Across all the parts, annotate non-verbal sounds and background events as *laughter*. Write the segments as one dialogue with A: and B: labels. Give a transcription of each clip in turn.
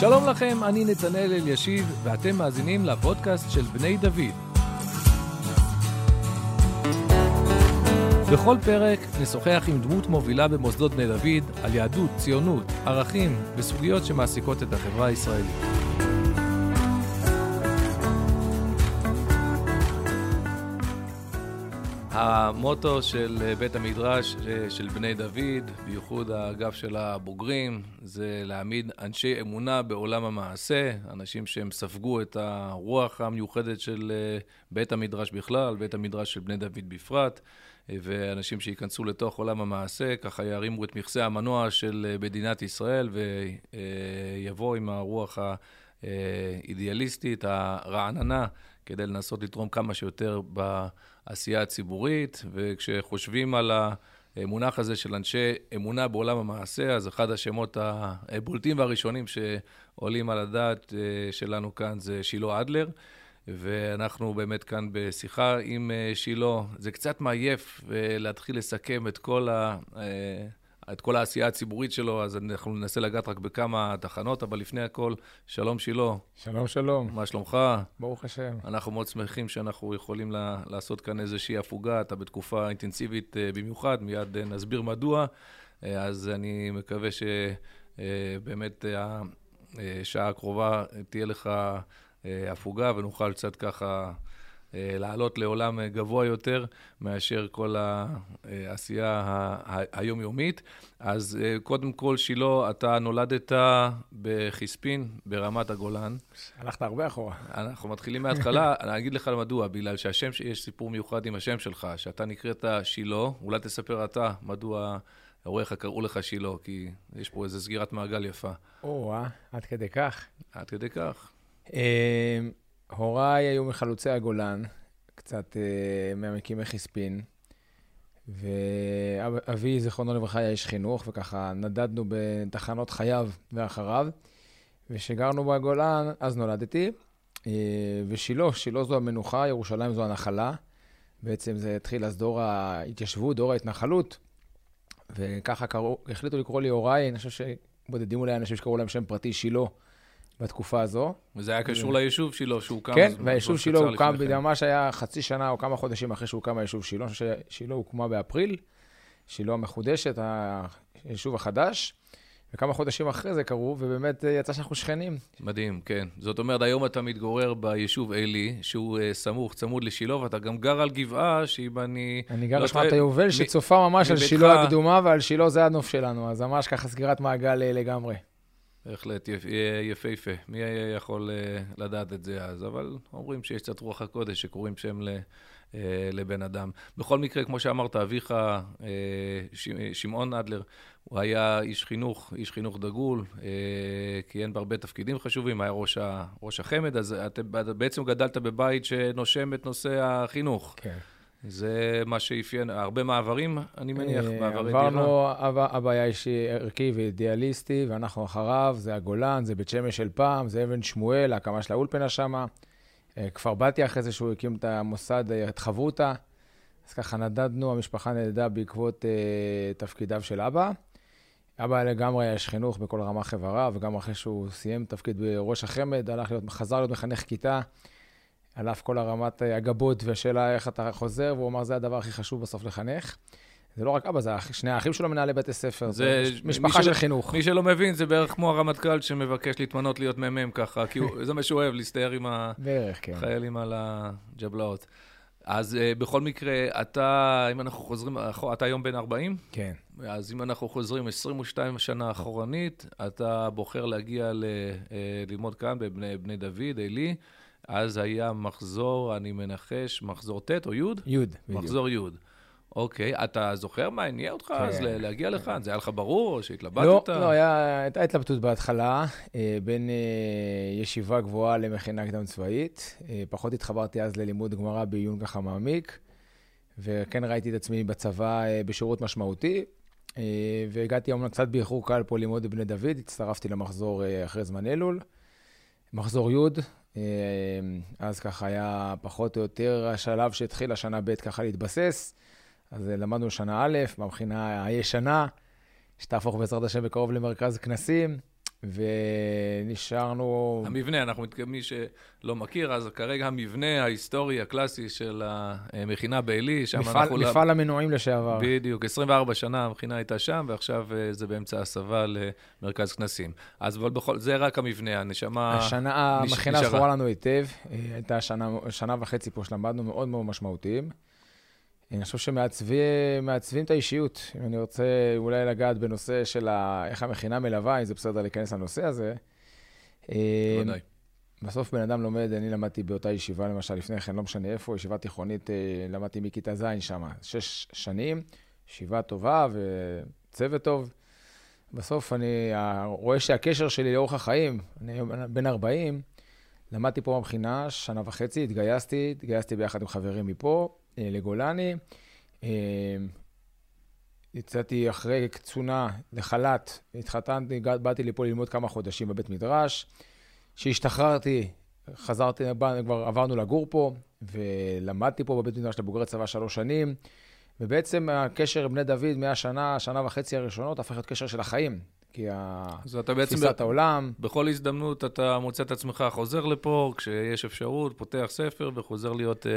A: שלום לכם, אני נתנאל אלישיב, ואתם מאזינים לפודקאסט של בני דוד. בכל פרק נשוחח עם דמות מובילה במוסדות בני דוד על יהדות, ציונות, ערכים וסוגיות שמעסיקות את החברה הישראלית. המוטו של אה, בית המדרש אה, של בני דוד, בייחוד האגף של הבוגרים, זה להעמיד אנשי אמונה בעולם המעשה, אנשים שהם ספגו את הרוח המיוחדת של אה, בית המדרש בכלל, בית המדרש של בני דוד בפרט, ואנשים שייכנסו לתוך עולם המעשה, ככה ירימו את מכסה המנוע של מדינת ישראל ויבואו עם הרוח האידיאליסטית, הרעננה, כדי לנסות לתרום כמה שיותר בעשייה הציבורית, וכשחושבים על המונח הזה של אנשי אמונה בעולם המעשה, אז אחד השמות הבולטים והראשונים שעולים על הדעת אה, שלנו כאן זה שילה אדלר. ואנחנו באמת כאן בשיחה עם אה, שילה. זה קצת מעייף אה, להתחיל לסכם את כל ה... את כל העשייה הציבורית שלו, אז אנחנו ננסה לגעת רק בכמה תחנות, אבל לפני הכל, שלום שילה.
B: שלום, שלום.
A: מה שלומך?
B: ברוך השם.
A: אנחנו מאוד שמחים שאנחנו יכולים לה, לעשות כאן איזושהי הפוגה, אתה בתקופה אינטנסיבית אה, במיוחד, מיד אה, נסביר מדוע. אה, אז אני מקווה שבאמת השעה הקרובה תהיה לך הפוגה ונוכל קצת ככה... אה, לעלות לעולם אה, גבוה יותר מאשר כל העשייה היומיומית. אז אה, קודם כל, שילה, אתה נולדת בחיספין, ברמת הגולן.
B: הלכת הרבה אחורה.
A: אנחנו מתחילים מההתחלה, *laughs* אני אגיד לך מדוע, בגלל שהשם, יש סיפור מיוחד עם השם שלך, שאתה נקראת שילה, אולי תספר אתה מדוע... הוריך קראו לך שילה, כי יש פה איזו סגירת מעגל יפה.
B: או-אה, עד כדי כך.
A: עד כדי כך.
B: הוריי היו מחלוצי הגולן, קצת uh, מהמקימי חיספין, ואבי, זיכרונו לברכה, היה איש חינוך, וככה נדדנו בתחנות חייו ואחריו. וכשגרנו בגולן, אז נולדתי. Uh, ושילה, שילה זו המנוחה, ירושלים זו הנחלה. בעצם זה התחיל אז דור ההתיישבות, דור ההתנחלות. וככה קראו, החליטו לקרוא לי הוריי, אני חושב שבודדים אולי אנשים שקראו להם שם פרטי שילה. בתקופה הזו.
A: וזה היה קשור ליישוב שלו, שהוקם.
B: כן, והיישוב שלו הוקם, ממש היה חצי שנה או כמה חודשים אחרי שהוקם היישוב חושב ששילה הוקמה באפריל, שילה המחודשת, היישוב החדש. וכמה חודשים אחרי זה קרו, ובאמת אה, יצא שאנחנו שכנים.
A: מדהים, כן. זאת אומרת, היום אתה מתגורר ביישוב עלי, שהוא uh, סמוך, צמוד לשילה, ואתה גם גר על גבעה, שאם אני...
B: אני גר לא בשכונת היובל, מ... שצופה ממש על שילה הקדומה, ועל שילה זה הנוף שלנו, אז ממש ככה סגירת מעגל uh, לגמרי.
A: בהחלט יפהפה. מי היה יכול אה, לדעת את זה אז? אבל אומרים שיש קצת רוח הקודש שקוראים שם אה, לבן אדם. בכל מקרה, כמו שאמרת, אביך, אה, שמעון אדלר, הוא היה איש חינוך, איש חינוך דגול, כיהן בהרבה תפקידים חשובים, היה ראש, ראש החמ"ד, אז אתה בעצם גדלת בבית שנושם את נושא החינוך.
B: כן.
A: זה מה שאפיין, הרבה מעברים, אני מניח,
B: אה, מעברי דירה. עברנו, היה איש ערכי ואידיאליסטי, ואנחנו אחריו, זה הגולן, זה בית שמש של פעם, זה אבן שמואל, ההקמה של האולפנה שמה. אה, כפר בתיה, אחרי זה שהוא הקים את המוסד, אה, את חברותא. אז ככה נדדנו, המשפחה נדדה בעקבות uh, תפקידיו של אבא. אבא לגמרי איש חינוך בכל רמ"ח איבריו, וגם אחרי שהוא סיים תפקיד בראש החמ"ד, הלך להיות, חזר להיות מחנך כיתה. על אף כל הרמת אה, הגבות והשאלה איך אתה חוזר, והוא אמר, זה הדבר הכי חשוב בסוף לחנך. זה לא רק אבא, זה שני האחים שלו מנהלי בתי ספר, זה, זה משפחה של חינוך.
A: מי שלא מבין, זה בערך כמו הרמטכ"ל שמבקש להתמנות להיות מ"מ ככה, כי הוא, *laughs* זה מה שהוא אוהב, להסתער עם. החיילים כן. על הג'בלאות. אז uh, בכל מקרה, אתה, אם אנחנו חוזרים, אתה היום בן 40?
B: כן.
A: אז אם אנחנו חוזרים 22 שנה אחורנית, אתה בוחר להגיע ל, uh, ללמוד כאן בבני דוד, עלי. אז היה מחזור, אני מנחש, מחזור ט' או י'?
B: י', בדיוק.
A: מחזור י'. אוקיי, אתה זוכר מה הניע אותך כן. אז להגיע לכאן? זה היה לך ברור או שהתלבטת?
B: לא, לא, היה, הייתה התלבטות בהתחלה, אה, בין אה, ישיבה גבוהה למכינה קדם צבאית. אה, פחות התחברתי אז ללימוד גמרא בעיון ככה מעמיק, וכן ראיתי את עצמי בצבא בשירות משמעותי. והגעתי אמנם קצת באיחור קל פה ללמוד בבני דוד, הצטרפתי למחזור אחרי זמן אלול. מחזור י', אז ככה היה פחות או יותר השלב שהתחיל השנה ב' ככה להתבסס. אז למדנו שנה א', במכינה הישנה, שתהפוך בעזרת השם בקרוב למרכז כנסים. ונשארנו...
A: המבנה, אנחנו מתכוונים, מי שלא מכיר, אז כרגע המבנה ההיסטורי הקלאסי של המכינה בעלי, שם
B: מפעל,
A: אנחנו...
B: מפעל המנועים לשעבר.
A: בדיוק, 24 שנה המכינה הייתה שם, ועכשיו אה, זה באמצע הסבה למרכז כנסים. אז אבל בכל, זה רק המבנה, הנשמה...
B: השנה,
A: נש-
B: המכינה. זכורה לנו היטב. אה, הייתה שנה, שנה וחצי פה שלמדנו מאוד מאוד משמעותיים. אני חושב שמעצבים את האישיות. אם אני רוצה אולי לגעת בנושא של ה... איך המכינה מלווה, אם זה בסדר להיכנס לנושא הזה. אה,
A: ודאי.
B: בסוף בן אדם לומד, אני למדתי באותה ישיבה, למשל, לפני כן, לא משנה איפה, ישיבה תיכונית, אה, למדתי מכיתה ז' שם, שש שנים, ישיבה טובה וצוות טוב. בסוף אני אה, רואה שהקשר שלי לאורך החיים, אני בן 40, למדתי פה במכינה שנה וחצי, התגייסתי, התגייסתי ביחד עם חברים מפה, לגולני. אה, יצאתי אחרי קצונה לחל"ת, התחתנתי, באתי לפה ללמוד כמה חודשים בבית מדרש. כשהשתחררתי, חזרתי, כבר עברנו לגור פה, ולמדתי פה בבית מדרש לבוגרי צבא שלוש שנים, ובעצם הקשר עם בני דוד מהשנה, שנה וחצי הראשונות, הפך להיות קשר של החיים. כי
A: אז אתה בעצם...
B: תפיסת העולם,
A: בכל הזדמנות אתה מוצא את עצמך חוזר לפה, כשיש אפשרות, פותח ספר וחוזר להיות uh,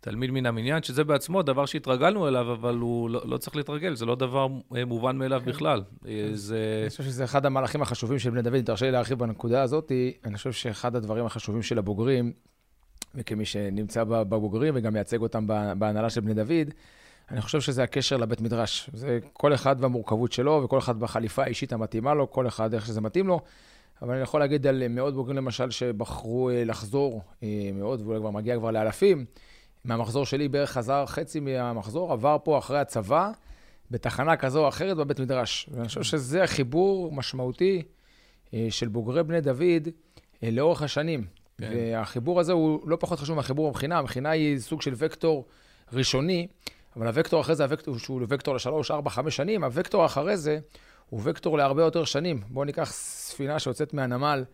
A: תלמיד מן המניין, שזה בעצמו דבר שהתרגלנו אליו, אבל הוא לא, לא צריך להתרגל, זה לא דבר uh, מובן מאליו בכלל. Uh, זה...
B: אני חושב שזה אחד המהלכים החשובים של בני דוד. אם תרשה לי להרחיב בנקודה הזאת, אני חושב שאחד הדברים החשובים של הבוגרים, וכמי שנמצא בבוגרים וגם מייצג אותם ב- בהנהלה של בני דוד, אני חושב שזה הקשר לבית מדרש. זה כל אחד והמורכבות שלו, וכל אחד בחליפה האישית המתאימה לו, כל אחד איך שזה מתאים לו. אבל אני יכול להגיד על מאות בוגרים למשל שבחרו אה, לחזור, אה, מאות, ואולי כבר מגיע כבר לאלפים. מהמחזור שלי בערך חזר חצי מהמחזור, עבר פה אחרי הצבא, בתחנה כזו או אחרת בבית מדרש. ואני חושב שזה חיבור משמעותי אה, של בוגרי בני דוד אה, לאורך השנים.
A: כן.
B: והחיבור הזה הוא לא פחות חשוב מהחיבור במכינה. המכינה היא סוג של וקטור ראשוני, אבל הוקטור אחרי זה, הוקטור שהוא וקטור לשלוש, ארבע, חמש שנים, הוקטור אחרי זה הוא וקטור להרבה יותר שנים. בואו ניקח ספינה שיוצאת מהנמל,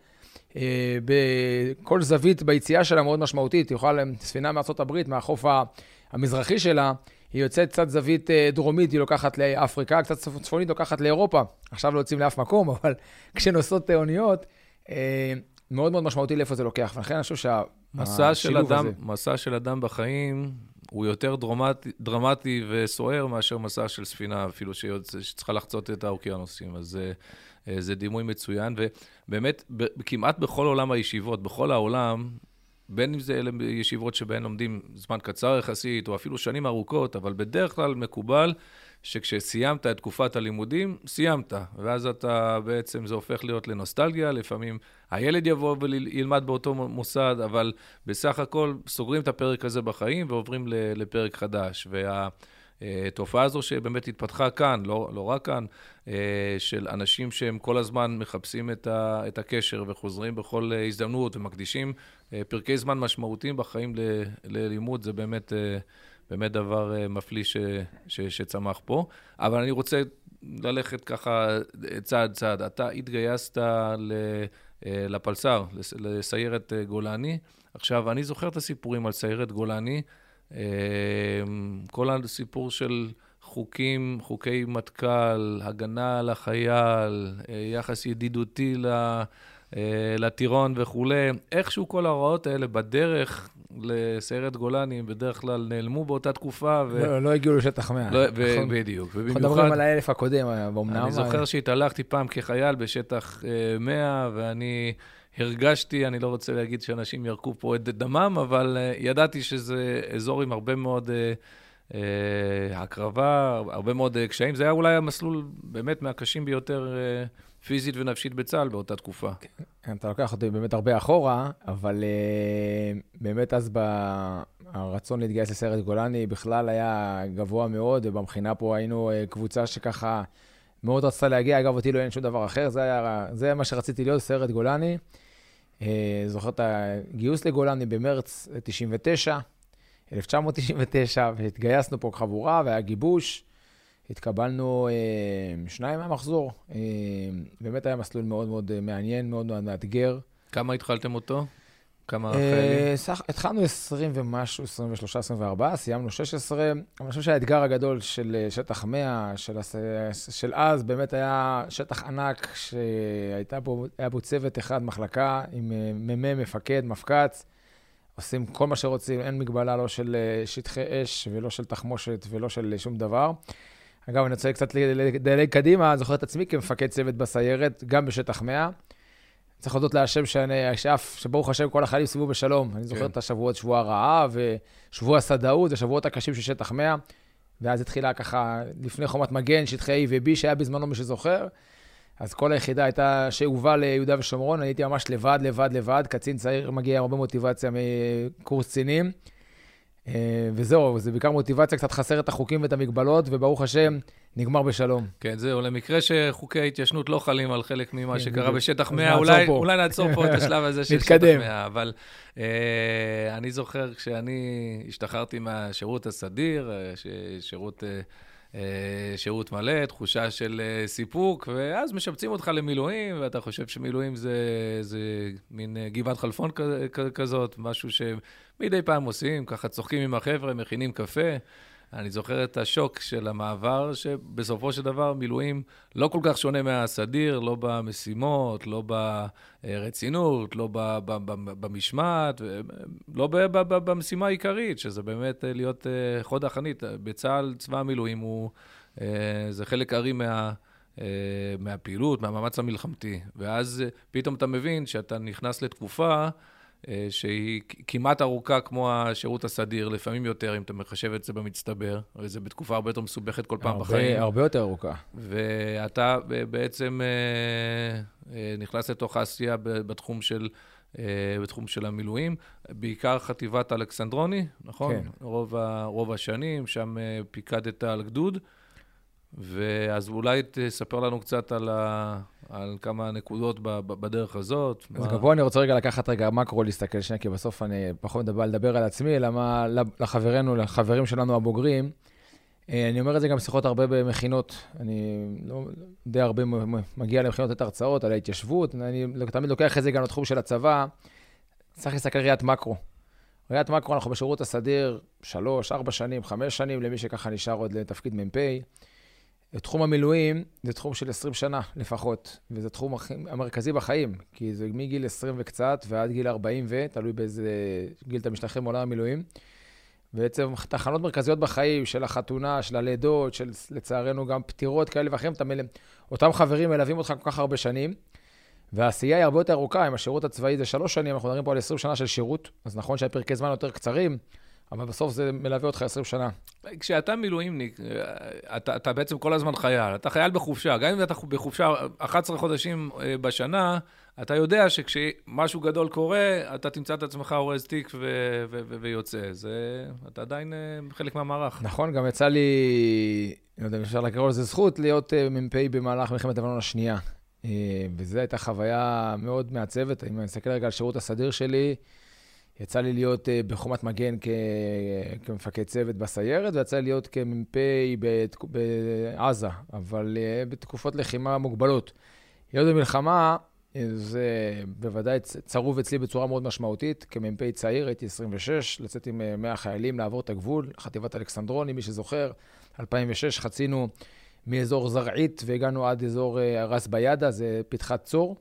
B: בכל זווית ביציאה שלה מאוד משמעותית. היא יכולה, ספינה מארצות הברית, מהחוף המזרחי שלה, היא יוצאת קצת זווית אה, דרומית, היא לוקחת לאפריקה, קצת צפ- צפונית לוקחת לאירופה. עכשיו לא יוצאים לאף מקום, *laughs* אבל כשנוסעות אה, אוניות, אה, מאוד מאוד משמעותי לאיפה זה לוקח. ולכן אני חושב שהשילוב הזה...
A: מסע של אדם בחיים הוא יותר דרמטי, דרמטי וסוער מאשר מסע של ספינה, אפילו שיוצא, שצריכה לחצות את האוקיינוסים. אז זה, אה, זה דימוי מצוין, ובאמת, כמעט בכל עולם הישיבות, בכל העולם, בין אם זה ישיבות שבהן לומדים זמן קצר יחסית, או אפילו שנים ארוכות, אבל בדרך כלל מקובל שכשסיימת את תקופת הלימודים, סיימת. ואז אתה בעצם, זה הופך להיות לנוסטלגיה, לפעמים הילד יבוא וילמד באותו מוסד, אבל בסך הכל סוגרים את הפרק הזה בחיים ועוברים לפרק חדש. וה... התופעה הזו שבאמת התפתחה כאן, לא, לא רק כאן, אה, של אנשים שהם כל הזמן מחפשים את, ה, את הקשר וחוזרים בכל אה, הזדמנות ומקדישים אה, פרקי זמן משמעותיים בחיים ל, ללימוד, זה באמת, אה, באמת דבר אה, מפליא ש, ש, שצמח פה. אבל אני רוצה ללכת ככה אה, צעד צעד. אתה התגייסת ל, אה, לפלס"ר, לס- לסיירת אה, גולני. עכשיו, אני זוכר את הסיפורים על סיירת גולני. אה, כל הסיפור של חוקים, חוקי מטכ"ל, הגנה על החייל, אה, יחס ידידותי אה, לטירון וכולי, איכשהו כל ההוראות האלה בדרך לסיירת גולני, הם בדרך כלל נעלמו באותה תקופה. ו...
B: לא, לא הגיעו לשטח 100.
A: לא, ו-
B: נכון?
A: בדיוק,
B: אנחנו
A: ובמיוחד...
B: מדברים על האלף הקודם, אה, באומנם.
A: אני זוכר שהתהלכתי פעם כחייל בשטח אה, 100, ואני הרגשתי, אני לא רוצה להגיד שאנשים ירקו פה את דמם, אבל אה, ידעתי שזה אזור עם הרבה מאוד אה, אה, הקרבה, הרבה מאוד אה, קשיים. זה היה אולי המסלול באמת מהקשים ביותר אה, פיזית ונפשית בצה"ל באותה תקופה.
B: אתה לוקח אותי באמת הרבה אחורה, אבל uh, באמת אז ב... הרצון להתגייס לסיירת גולני בכלל היה גבוה מאוד, ובמכינה פה היינו קבוצה שככה מאוד רצתה להגיע. אגב, אותי לא אין שום דבר אחר, זה, היה, זה מה שרציתי להיות, סיירת גולני. Uh, זוכר את הגיוס לגולני במרץ 99, 1999, והתגייסנו פה כחבורה, והיה גיבוש. התקבלנו אה, שניים מהמחזור. אה, באמת היה מסלול מאוד מאוד אה, מעניין, מאוד מאוד מאתגר.
A: כמה התחלתם אותו? כמה חיילים?
B: סך, התחלנו 20 ומשהו, 23, 24, סיימנו 16. אבל אני חושב שהאתגר הגדול של שטח 100, של, של אז, באמת היה שטח ענק, שהיה בו, בו צוות אחד, מחלקה, עם מ"מ, מפקד, מפק"ץ. עושים כל מה שרוצים, אין מגבלה לא של שטחי אש ולא של תחמושת ולא של שום דבר. אגב, אני רוצה קצת לדלג קדימה, אני זוכר את עצמי כמפקד צוות בסיירת, גם בשטח 100. צריך להודות להשם שאני, שאף, שברוך השם כל החיילים סביבו בשלום. אני זוכר כן. את השבועות, שבוע הרעב, ושבוע הסדאות, השבועות הקשים של שטח 100. ואז התחילה ככה, לפני חומת מגן, שטחי A ו-B, שהיה בזמנו מי שזוכר. אז כל היחידה הייתה שאובה ליהודה ושומרון, אני הייתי ממש לבד, לבד, לבד. קצין צעיר מגיע עם הרבה מוטיבציה מקורס קצינים. אה, וזהו, זה בעיקר מוטיבציה, קצת חסר את החוקים ואת המגבלות, וברוך השם, נגמר בשלום.
A: כן, זהו, למקרה שחוקי ההתיישנות לא חלים על חלק ממה כן, שקרה בשטח 100, אולי, אולי נעצור פה את השלב הזה של שטח 100, אבל אה, אני זוכר כשאני השתחררתי מהשירות הסדיר, אה, שירות... אה, אה, שירות מלא, תחושה של אה, סיפוק, ואז משבצים אותך למילואים, ואתה חושב שמילואים זה, זה מין אה, גבעת חלפון כזאת, משהו שמדי פעם עושים, ככה צוחקים עם החבר'ה, מכינים קפה. אני זוכר את השוק של המעבר, שבסופו של דבר מילואים לא כל כך שונה מהסדיר, לא במשימות, לא ברצינות, לא במשמעת, לא במשימה העיקרית, שזה באמת להיות אה, חוד החנית. בצה"ל, צבא המילואים הוא, אה, זה חלק ארי מה... אה, מהפעילות, מהמאמץ המלחמתי. ואז פתאום אתה מבין שאתה נכנס לתקופה אה, שהיא כמעט ארוכה כמו השירות הסדיר, לפעמים יותר, אם אתה מחשב את זה במצטבר, וזה בתקופה הרבה יותר מסובכת כל פעם
B: הרבה,
A: בחיים.
B: הרבה יותר ארוכה.
A: ואתה בעצם אה, אה, נכנס לתוך העשייה בתחום של... בתחום של המילואים, בעיקר חטיבת אלכסנדרוני, נכון? כן. רוב, רוב השנים, שם פיקדת על גדוד. ואז אולי תספר לנו קצת על, ה... על כמה נקודות בדרך הזאת.
B: אז מה... בוא אני רוצה רגע לקחת רגע מקרו, להסתכל שנייה, כי בסוף אני פחות מדבר לדבר על עצמי, אלא מה לחברינו, לחברים שלנו הבוגרים. אה, אני אומר את זה גם בשיחות הרבה במכינות. אני לא, די הרבה מגיע למכינות את הרצאות על ההתיישבות. אני תמיד לוקח את זה גם לתחום של הצבא. צריך להסתכל ראיית מקרו. ראיית מקרו, אנחנו בשירות הסדיר שלוש, ארבע שנים, חמש שנים, למי שככה נשאר עוד לתפקיד מ"פ. תחום המילואים זה תחום של 20 שנה לפחות, וזה תחום המרכזי בחיים, כי זה מגיל 20 וקצת ועד גיל 40 ו, תלוי באיזה גיל אתה משתחרר מעולם המילואים. בעצם תחנות מרכזיות בחיים של החתונה, של הלידות, של לצערנו גם פטירות כאלה ואחרים, מל... אותם חברים מלווים אותך כל כך הרבה שנים, והעשייה היא הרבה יותר ארוכה, אם השירות הצבאי זה שלוש שנים, אנחנו מדברים פה על 20 שנה של שירות, אז נכון שהפרקי זמן יותר קצרים, אבל בסוף זה מלווה אותך 20 שנה.
A: כשאתה מילואימניק, אתה, אתה בעצם כל הזמן חייל. אתה חייל בחופשה. גם אם אתה בחופשה 11 חודשים אה, בשנה, אתה יודע שכשמשהו גדול קורה, אתה תמצא את עצמך אורז תיק ו- ו- ו- ויוצא. זה, אתה עדיין אה, חלק מהמערך.
B: נכון, גם יצא לי, לא יודע אם אפשר לקרוא לזה זכות, להיות אה, מ"פ במהלך מלחמת לבנון השנייה. וזו הייתה חוויה מאוד מעצבת. אם אני מסתכל רגע על השירות הסדיר שלי, יצא לי להיות uh, בחומת מגן כ... כמפקד צוות בסיירת, ויצא לי להיות כמ"פ בת... בעזה, אבל uh, בתקופות לחימה מוגבלות. להיות במלחמה, אה, זה בוודאי צרוב אצלי בצורה מאוד משמעותית. כמ"פ צעיר, הייתי 26, לצאת עם 100 חיילים, לעבור את הגבול, חטיבת אלכסנדרוני, מי שזוכר, 2006 חצינו מאזור זרעית והגענו עד אזור רס ביאדה, זה פתחת צור.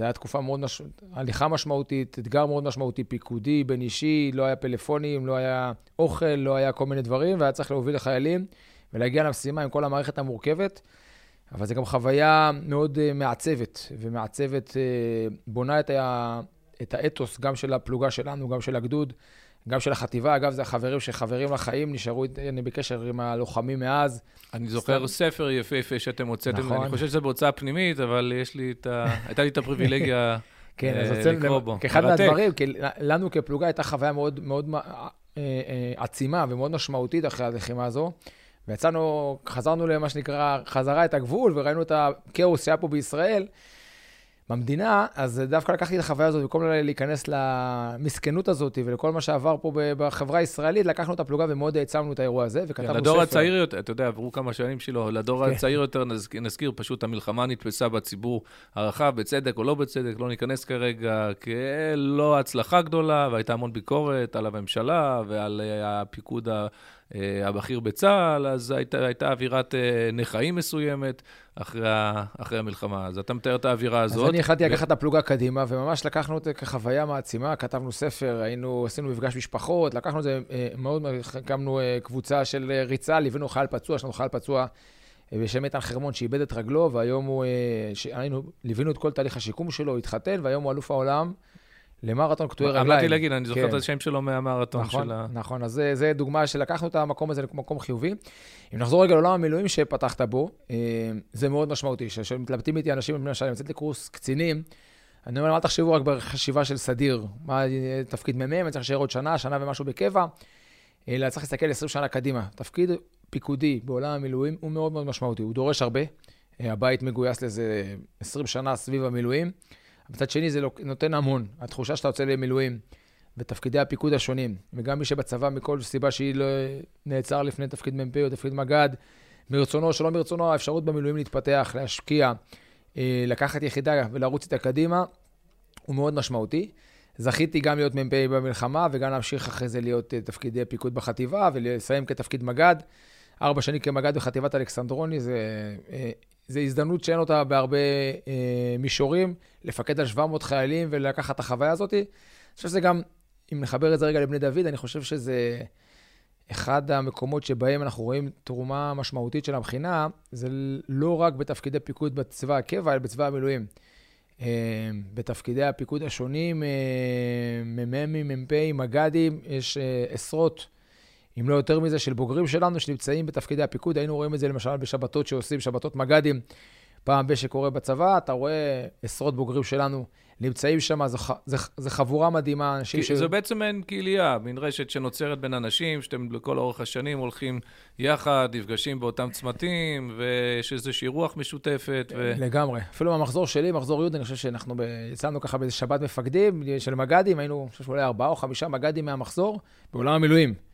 B: זו הייתה תקופה מאוד, מש... הליכה משמעותית, אתגר מאוד משמעותי, פיקודי, בין אישי, לא היה פלאפונים, לא היה אוכל, לא היה כל מיני דברים, והיה צריך להוביל לחיילים ולהגיע למשימה עם כל המערכת המורכבת. אבל זו גם חוויה מאוד uh, מעצבת, ומעצבת uh, בונה את, ה... את האתוס, גם של הפלוגה שלנו, גם של הגדוד, גם של החטיבה. אגב, זה החברים שחברים לחיים, נשארו, אני בקשר עם הלוחמים מאז.
A: אני זוכר ספר יפהפה שאתם הוצאתם, נכון. אני חושב שזה בהוצאה פנימית, אבל יש לי את ה... *laughs* הייתה לי את הפריבילגיה
B: כן, אז אה, לקרוא בו. כאחד מהדברים, כי לנו כפלוגה הייתה חוויה מאוד, מאוד אה, אה, עצימה ומאוד משמעותית אחרי הלחימה הזו. ויצאנו, חזרנו למה שנקרא, חזרה את הגבול, וראינו את הכאוס שהיה פה בישראל. במדינה, אז דווקא לקחתי את החוויה הזאת, במקום להיכנס למסכנות הזאת ולכל מה שעבר פה בחברה הישראלית, לקחנו את הפלוגה ומאוד העצמנו את האירוע הזה, וכתבנו
A: ספר. לדור הצעיר יותר, אתה יודע, עברו כמה שנים שלו, לדור כן. הצעיר יותר נזכיר, נזכיר, פשוט המלחמה נתפסה בציבור הרחב, בצדק או לא בצדק, לא ניכנס כרגע, כלא הצלחה גדולה, והייתה המון ביקורת על הממשלה ועל אה, הפיקוד ה... אה, הבכיר בצה"ל, אז הייתה, הייתה אווירת אה, נכאים מסוימת אחרי, אחרי המלחמה. אז אתה מתאר את האווירה הזאת.
B: אז אני החלטתי לקחת את הפלוגה קדימה, וממש לקחנו את זה כחוויה מעצימה, כתבנו ספר, היינו, עשינו מפגש משפחות, לקחנו את זה אה, מאוד, הקמנו קבוצה של ריצה, ליווינו חייל פצוע, יש לנו חייל פצוע בשם איתן חרמון שאיבד את רגלו, והיום הוא, היינו, ליווינו את כל תהליך השיקום שלו, התחתן, והיום הוא אלוף העולם. למרתון קטועי רגליים.
A: אמרתי להגיד, אני זוכר כן. את השם שלו מהמרתון
B: נכון,
A: של ה...
B: נכון, אז זה, זה דוגמה שלקחנו את המקום הזה למקום חיובי. אם נחזור רגע לעולם המילואים שפתחת בו, אה, זה מאוד משמעותי. כשמתלבטים איתי אנשים, למשל, אני יוצאת לקורס קצינים, אני אומר, אל תחשבו רק בחשיבה של סדיר, מה תפקיד מ"מ, אני צריך להישאר עוד שנה, שנה ומשהו בקבע, אלא צריך להסתכל 20 שנה קדימה. תפקיד פיקודי בעולם המילואים הוא מאוד מאוד משמעותי, הוא דורש הרבה. אה, הבית מגויס לזה 20 שנה סביב המילואים. מצד שני, זה נותן המון. התחושה שאתה יוצא למילואים בתפקידי הפיקוד השונים, וגם מי שבצבא, מכל סיבה שהיא לא נעצר לפני תפקיד מ"פ או תפקיד מג"ד, מרצונו או שלא מרצונו, האפשרות במילואים להתפתח, להשקיע, אה, לקחת יחידה ולרוץ איתה קדימה, הוא מאוד משמעותי. זכיתי גם להיות מ"פ במלחמה, וגם להמשיך אחרי זה להיות אה, תפקידי פיקוד בחטיבה, ולסיים כתפקיד מג"ד. ארבע שנים כמג"ד בחטיבת אלכסנדרוני, זה אה, זו הזדמנות שאין אותה בהרבה אה, מישורים, לפקד על 700 חיילים ולקחת את החוויה הזאת. אני חושב שזה גם, אם נחבר את זה רגע לבני דוד, אני חושב שזה אחד המקומות שבהם אנחנו רואים תרומה משמעותית של המכינה, זה לא רק בתפקידי פיקוד בצבא הקבע, אלא בצבא המילואים. אה, בתפקידי הפיקוד השונים, אה, מ"מים, מ"פים, מג"דים, יש אה, עשרות אם לא יותר מזה, של בוגרים שלנו שנמצאים בתפקידי הפיקוד. היינו רואים את זה למשל בשבתות שעושים, שבתות מג"דים, פעם ב- שקורה בצבא, אתה רואה עשרות בוגרים שלנו נמצאים שם, זו, זו, זו חבורה מדהימה, אנשים
A: ש... זה בעצם מעין קהילייה, מין רשת שנוצרת בין אנשים, שאתם לכל אורך השנים הולכים יחד, נפגשים באותם צמתים, ויש איזושהי רוח משותפת. ו...
B: לגמרי. אפילו במחזור שלי, מחזור י', אני חושב שאנחנו ב... יצאנו ככה באיזה שבת מפקדים של מג"דים, היינו, אני חושב שאולי ארבעה או חמישה מג"דים מהמחזור, בעולם המילואים.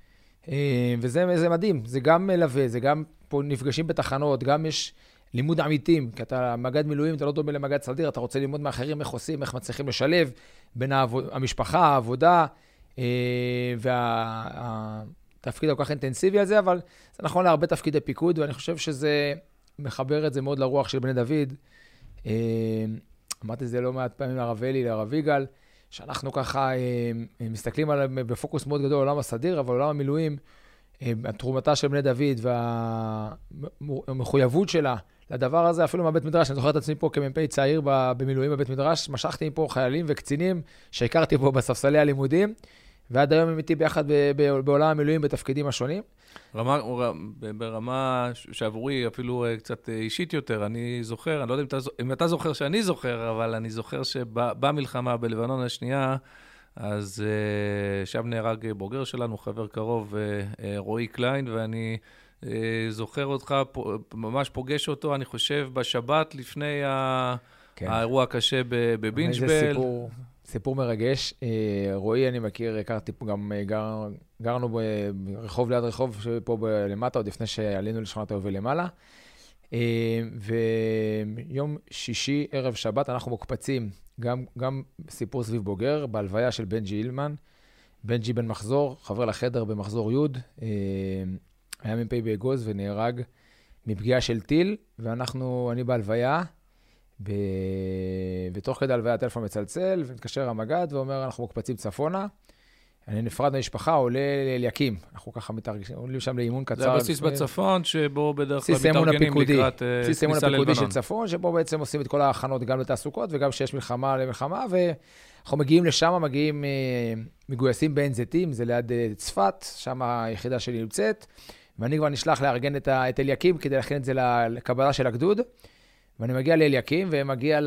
B: אה, וזה מדהים, זה גם מלווה, זה גם פה נפגשים בתחנות, גם יש לימוד עמיתים, כי אתה מג"ד מילואים, אתה לא דומה למג"ד סדיר, אתה רוצה ללמוד מאחרים איך עושים, איך מצליחים לשלב בין העבוד, המשפחה, העבודה, אה, והתפקיד הכל כך אינטנסיבי הזה, אבל זה נכון להרבה תפקידי פיקוד, ואני חושב שזה מחבר את זה מאוד לרוח של בני דוד. אה, אמרתי את זה לא מעט פעמים לרב אלי, לרב יגאל. שאנחנו ככה אה, אה, מסתכלים עליהם בפוקוס מאוד גדול עולם הסדיר, אבל עולם המילואים, אה, תרומתה של בני דוד והמחויבות שלה לדבר הזה, אפילו מהבית מדרש, אני זוכר את עצמי פה כמ"פ צעיר במילואים בבית מדרש, משכתי מפה חיילים וקצינים שהכרתי פה בספסלי הלימודים, ועד היום הם איתי ביחד בעולם המילואים בתפקידים השונים.
A: רמה, ברמה שעבורי אפילו אה, קצת אה, אישית יותר, אני זוכר, אני לא יודע אם אתה, אם אתה זוכר שאני זוכר, אבל אני זוכר שבמלחמה בלבנון השנייה, אז uh, שם נהרג בוגר שלנו, חבר קרוב, רועי קליין, ואני זוכר אותך, ממש פוגש אותו, אני חושב, בשבת לפני. כן. האירוע הקשה בבינג'בל.
B: זה סיפור, סיפור מרגש. רועי, אני מכיר, הכרתי גם, גר, גרנו ברחוב ליד רחוב פה למטה, עוד לפני שעלינו לשכונת היובל למעלה. אה, ויום שישי, ערב שבת, אנחנו מוקפצים, גם, גם סיפור סביב בוגר, בהלוויה של בנג'י אילמן. בנג'י בן מחזור, חבר לחדר במחזור י', אה, היה מ"פ באגוז ונהרג מפגיעה של טיל, ואנחנו, אני בהלוויה, ב... ותוך כדי הלוויה הטלפון מצלצל, ומתקשר המג"ד ואומר, אנחנו מוקפצים צפונה. אני נפרד מהמשפחה, עולה לאליקים. אנחנו ככה מתרגשים, עולים שם לאימון קצר.
A: זה הבסיס בצפון, שבו בדרך כלל מתארגנים לקראת
B: כניסה ללבנון. בסיס האימון הפיקודי של צפון, שבו בעצם עושים את כל ההכנות גם לתעסוקות וגם כשיש מלחמה למלחמה, ואנחנו מגיעים לשם, מגיעים אה, מגויסים בעין זיתים, זה ליד אה, צפת, שם היחידה שלי נמצאת, ואני כבר נשלח לארגן את, את אליקים כדי להכין את זה לקבלה של הגדוד. ואני מגיע לאליקים ומגיע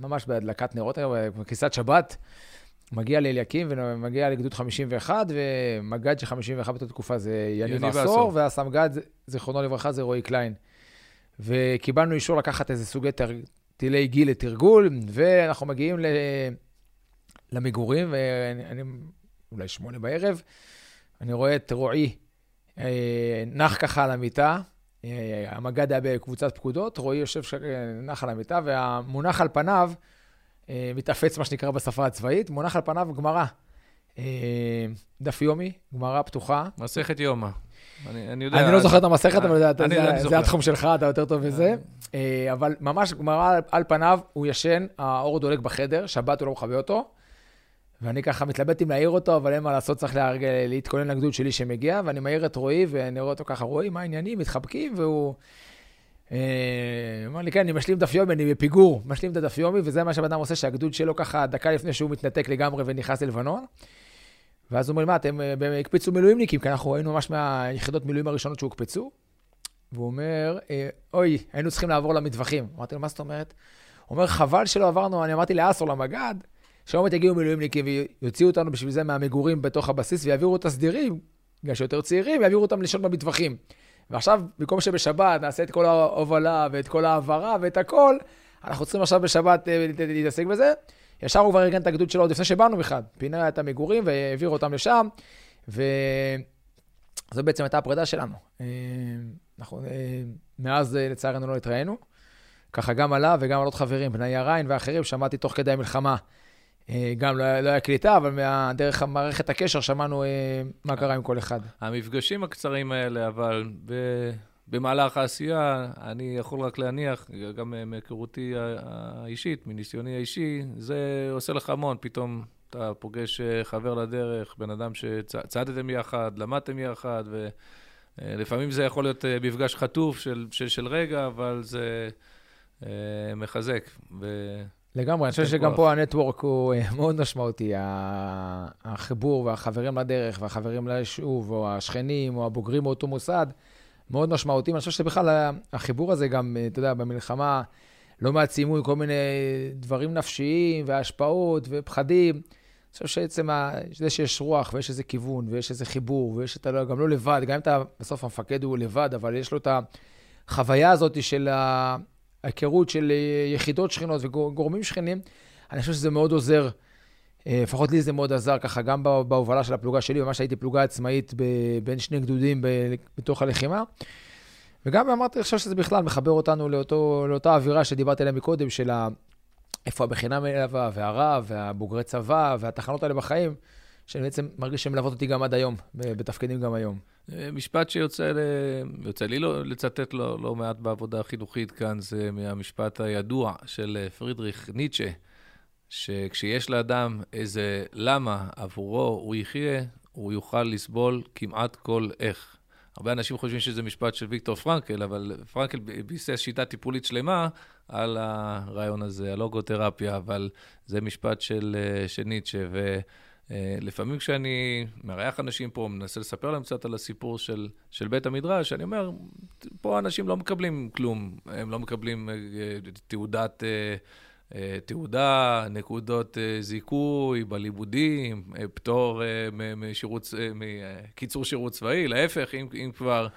B: ממש בהדלקת נרות, בכניסת שבת. מגיע לאליקים ומגיע לגדוד 51, ומג"ד של 51 באותה תקופה זה יניב עשור, והסמג"ד, זיכרונו לברכה, זה רועי קליין. וקיבלנו אישור לקחת איזה סוגי תר... טילי גיל לתרגול, ואנחנו מגיעים ל... למגורים, ואני, אולי שמונה בערב, אני רואה את רועי אה, נח ככה על המיטה, המג"ד היה בקבוצת פקודות, רועי יושב ש... נח על המיטה, והמונח על פניו, אה, מתאפץ מה שנקרא בשפה הצבאית, מונח על פניו גמרא. דף יומי, גמרא פתוחה.
A: מסכת יומא. אני, אני יודע...
B: אני לא זוכר את המסכת, אבל זה, זה, זה התחום שלך, אתה יותר טוב בזה. אבל ממש גמרא על פניו, הוא ישן, האור דולק בחדר, שבת הוא לא מכבה אותו. ואני ככה מתלבט אם להעיר אותו, אבל אין מה לעשות, צריך להרג... להתכונן לגדוד שלי שמגיע, ואני מעיר את רועי, ואני רואה אותו ככה, רועי, מה העניינים? מתחבקים, והוא... אה, אמר לי, כן, אני משלים דף יומי, אני בפיגור, משלים את הדף יומי, וזה מה שהבן עושה, שהגדוד שלו ככה, דקה לפני שהוא מתנתק לגמרי ונכנס ללבנון. ואז הוא אומר מה, אתם אה, הקפצו מילואימניקים, כי אנחנו היינו ממש מהיחידות מילואים הראשונות שהוקפצו. והוא אומר, אה, אוי, היינו צריכים לעבור למטווחים. אמרתי לו, מה זאת אומרת? הוא אומר, חבל שלא עברנו, אני אמרתי לאסור למג"ד, שיום עוד יגיעו מילואימניקים ויוציאו אותנו בשביל זה מהמגורים בתוך הבסיס ויעבירו את הסדירים, בגלל שיותר צעירים, ויעבירו אותם לישון במטווחים. ועכשיו, במקום שבשבת נעשה את כל ההובלה ואת כל ההעברה ואת הכל, אנחנו צריכים עכשיו בשבת אה, להתעסק בזה. ישר הוא כבר ארגן את הגדוד שלו עוד לפני שבאנו בכלל. פינה את המגורים והעביר אותם לשם, וזו בעצם הייתה הפרידה שלנו. אה, אנחנו אה, מאז לצערנו לא התראינו. ככה גם עליו וגם על עוד חברים, בני יריין ואחרים, שמעתי תוך כדי המלחמה גם לא, לא היה קליטה, אבל דרך מערכת הקשר שמענו אה, מה קרה עם כל אחד.
A: המפגשים הקצרים האלה, אבל ב, במהלך העשייה, אני יכול רק להניח, גם מהיכרותי האישית, מניסיוני האישי, זה עושה לך המון. פתאום אתה פוגש אה, חבר לדרך, בן אדם שצעדתם יחד, למדתם יחד, ולפעמים זה יכול להיות מפגש חטוף של, של, של רגע, אבל זה מחזק. ו...
B: לגמרי, אני חושב שגם פה הנטוורק הוא אה, מאוד משמעותי. החיבור והחברים לדרך והחברים ליישוב, או השכנים, או הבוגרים מאותו מוסד, מאוד משמעותי. אני חושב שבכלל החיבור הזה גם, אה, אתה יודע, במלחמה, לא מעט סיימו עם כל מיני דברים נפשיים והשפעות ופחדים. אני חושב שעצם זה שיש רוח ויש איזה כיוון ויש איזה חיבור ויש את לא, גם לא לבד, גם אם אתה, בסוף המפקד הוא לבד, אבל יש לו את החוויה הזאת של ה... ההיכרות של אה, יחידות שכנות וגורמים שכנים, אני חושב שזה מאוד עוזר. אה, לפחות לי זה מאוד עזר ככה, גם בהובלה של הפלוגה שלי, ממש הייתי פלוגה עצמאית בין שני גדודים בתוך הלחימה. וגם אמרתי, אני חושב שזה בכלל מחבר אותנו לאותו, לאותה אווירה שדיברתי עליה מקודם, של. איפה הבחינה מלווה, והרב, והבוגרי צבא, והתחנות האלה בחיים, שאני בעצם מרגיש שהן מלוות אותי גם עד היום, בתפקידים גם היום.
A: משפט שיוצא ל... יוצא לי לא, לצטט לא, לא מעט בעבודה החינוכית כאן, זה מהמשפט הידוע של אה, פרידריך ניטשה, שכשיש לאדם איזה למה עבורו הוא יחיה, הוא יוכל לסבול כמעט כל איך. הרבה אנשים חושבים שזה משפט של ויקטור פרנקל, אבל פרנקל ביסס שיטה טיפולית שלמה על הרעיון הזה, הלוגותרפיה, אבל זה משפט של, אה, של ניטשה. אה, לפעמים כשאני מארח אנשים פה, מנסה לספר להם קצת על הסיפור של, של בית המדרש, אני אומר, פה אנשים לא מקבלים כלום, הם לא מקבלים אה, תעודת, אה, תעודה, נקודות זיכוי בלימודים, פטור משירות, מקיצור שירות צבאי, להפך, אם, אם כבר,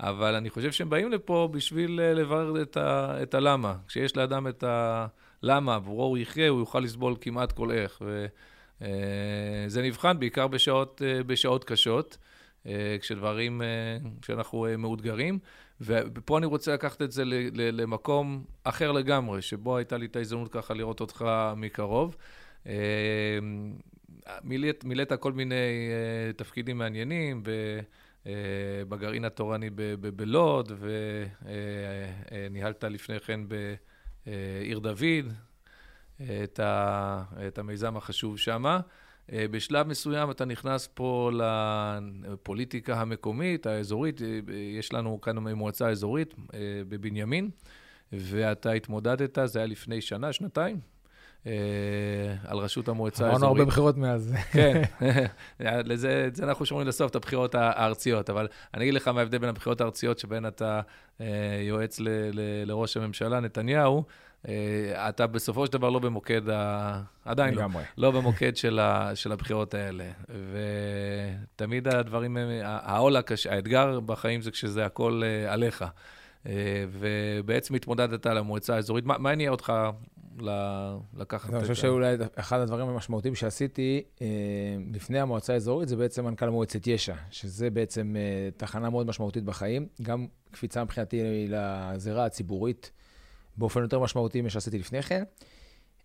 A: אבל אני חושב שהם באים לפה בשביל לברר את, ה, את הלמה. כשיש לאדם את הלמה, עבורו הוא יחיה, הוא יוכל לסבול כמעט כל איך. ו... אה, זה נבחן בעיקר בשעות, אה, בשעות קשות, אה, כשדברים, כשאנחנו מאותגרים. ופה אני רוצה לקחת את זה למקום אחר לגמרי, שבו הייתה לי את ההזדמנות ככה לראות אותך מקרוב. מילאת, מילאת כל מיני תפקידים מעניינים בגרעין התורני בלוד, וניהלת לפני כן בעיר דוד, את, ה, את המיזם החשוב שם. אה, בשלב מסוים אתה נכנס פה לפוליטיקה המקומית, האזורית, אה, יש לנו כאן מועצה אזורית אה, בבנימין, ואתה התמודדת, זה היה לפני שנה, שנתיים, על ראשות המועצה האזורית.
B: אמרנו הרבה בחירות מאז.
A: כן, *laughs* *laughs* לזה, את זה אנחנו שומרים לסוף, את הבחירות הארציות, אבל אני אגיד לך מה ההבדל בין הבחירות הארציות, שבהן אתה יועץ ל, ל, לראש הממשלה, נתניהו, אתה בסופו של דבר לא במוקד, ה... עדיין לא, לא במוקד של, ה... של הבחירות האלה. ותמיד הדברים, העול הקשה, האתגר בחיים זה כשזה הכל אה, עליך. ובעצם התמודדת למועצה האזורית. מה הניע אותך לקחת את
B: ה... אני חושב שאולי אחד הדברים המשמעותיים שעשיתי לפני המועצה האזורית זה בעצם מנכ"ל מועצת יש"ע, שזה בעצם תחנה מאוד משמעותית בחיים, גם קפיצה מבחינתי לזירה הציבורית באופן יותר משמעותי ממה שעשיתי לפני כן.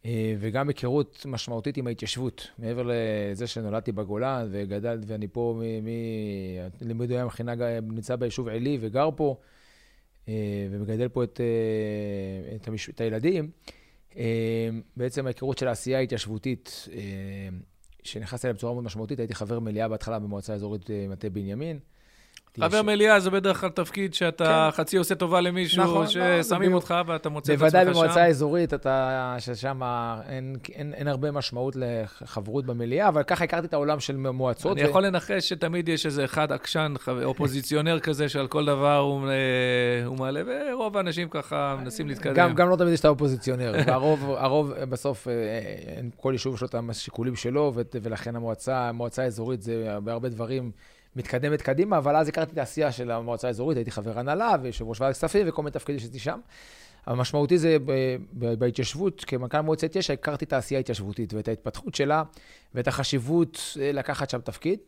B: אה, וגם היכרות משמעותית עם ההתיישבות. מעבר לזה שנולדתי בגולן וגדלת, ואני פה מלימודי המכינה, נמצא ביישוב עלי וגר פה, אה, ומגדל פה את, אה, את, המש... את הילדים, בעצם ההיכרות של העשייה ההתיישבותית, שנכנסתי אליה בצורה מאוד משמעותית, הייתי חבר מליאה בהתחלה במועצה האזורית מטה בנימין.
A: חבר מליאה זה בדרך כלל תפקיד שאתה כן. חצי עושה טובה למישהו, נכון, ששמים לא, אותך ואתה מוצא את עצמך שם.
B: בוודאי במועצה האזורית, אתה, ששם אין, אין, אין הרבה משמעות לחברות במליאה, אבל ככה הכרתי את העולם של מועצות.
A: אני ו... יכול לנחש שתמיד יש איזה אחד עקשן, *laughs* אופוזיציונר כזה, שעל כל דבר הוא, אה, הוא מעלה, ורוב האנשים ככה מנסים להתקדם.
B: גם, גם לא תמיד יש את האופוזיציונר, *laughs* והרוב הרוב בסוף, אה, כל יישוב יש לו את השיקולים שלו, ולכן המועצה, המועצה האזורית זה בהרבה דברים... מתקדמת קדימה, אבל אז הכרתי את העשייה של המועצה האזורית, הייתי חבר הנהלה ויושב ראש ועדת כספים וכל מיני תפקידים שעשיתי שם. המשמעותי זה בהתיישבות, כמנכ"ל מועצת יש"ע, הכרתי את העשייה ההתיישבותית ואת ההתפתחות שלה ואת החשיבות אה, לקחת שם תפקיד.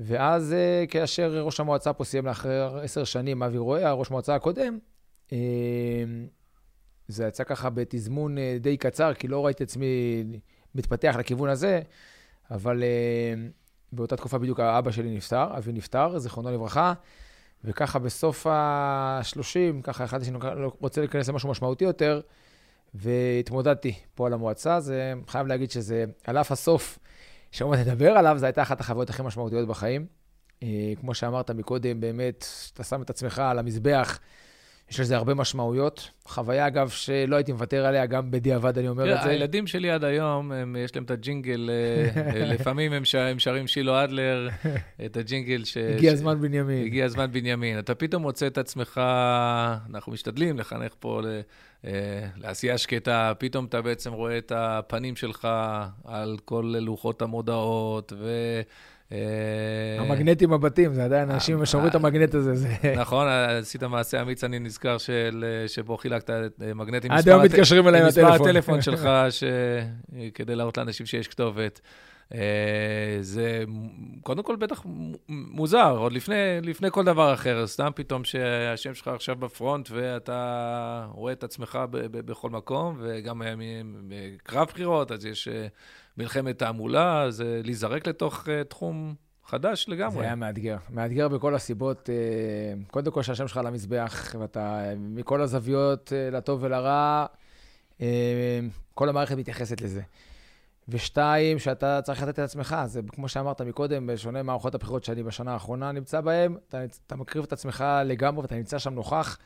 B: ואז אה, כאשר ראש המועצה פה סיים לאחר עשר שנים, אבי רואה, ראש המועצה הקודם, אה, זה יצא ככה בתזמון די קצר, כי לא ראיתי את עצמי מתפתח לכיוון הזה, אבל באותה תקופה בדיוק האבא שלי נפטר, אבי נפטר, זיכרונו לברכה, וככה בסוף ה-30, ככה החלטתי שאני רוצה להיכנס למשהו משמעותי יותר, והתמודדתי פה על המועצה. זה, חייב להגיד שזה, על אף הסוף, שעוד נדבר עליו, זו הייתה אחת החוויות הכי משמעותיות בחיים. אה, כמו שאמרת מקודם, באמת, אתה שם את עצמך על המזבח, יש לזה הרבה משמעויות. חוויה, אגב, שלא הייתי מוותר עליה, גם בדיעבד אני אומר את זה.
A: הילדים שלי עד היום, הם, יש להם את הג'ינגל, אה, אה, *laughs* לפעמים הם, שר, הם שרים שילה אדלר, את הג'ינגל ש...
B: הגיע הזמן בנימין.
A: הגיע הזמן בנימין. אתה פתאום מוצא את עצמך, אנחנו משתדלים לחנך פה ל... אה, לעשייה שקטה, פתאום אתה בעצם רואה את הפנים שלך על כל לוחות המודעות, ו...
B: אה, המגנטים הבתים, זה עדיין אנשים אה, שומרים את המגנט הזה.
A: נכון, עשית מעשה אמיץ, אני נזכר, שבו חילקת אה, מגנטים.
B: עד היום מתקשרים אליי עם.
A: מספר הטלפון שלך, *laughs* כדי להראות לאנשים שיש כתובת. זה קודם כל בטח מוזר, עוד לפני, לפני כל דבר אחר, סתם פתאום שהשם שלך עכשיו בפרונט ואתה רואה את עצמך בכל מקום, וגם קרב בחירות, אז יש מלחמת תעמולה, זה להיזרק לתוך uh, תחום חדש לגמרי.
B: זה היה מאתגר. מאתגר בכל הסיבות. Uh, קודם כל שהשם שלך על המזבח, ואתה מכל הזוויות, uh, לטוב ולרע, uh, כל המערכת מתייחסת לזה. ושתיים, שאתה צריך לתת את עצמך. זה כמו שאמרת מקודם, בשונה מערכות הבחירות שאני בשנה האחרונה נמצא בהן, אתה, אתה מקריב את עצמך לגמרי ואתה נמצא שם נוכח,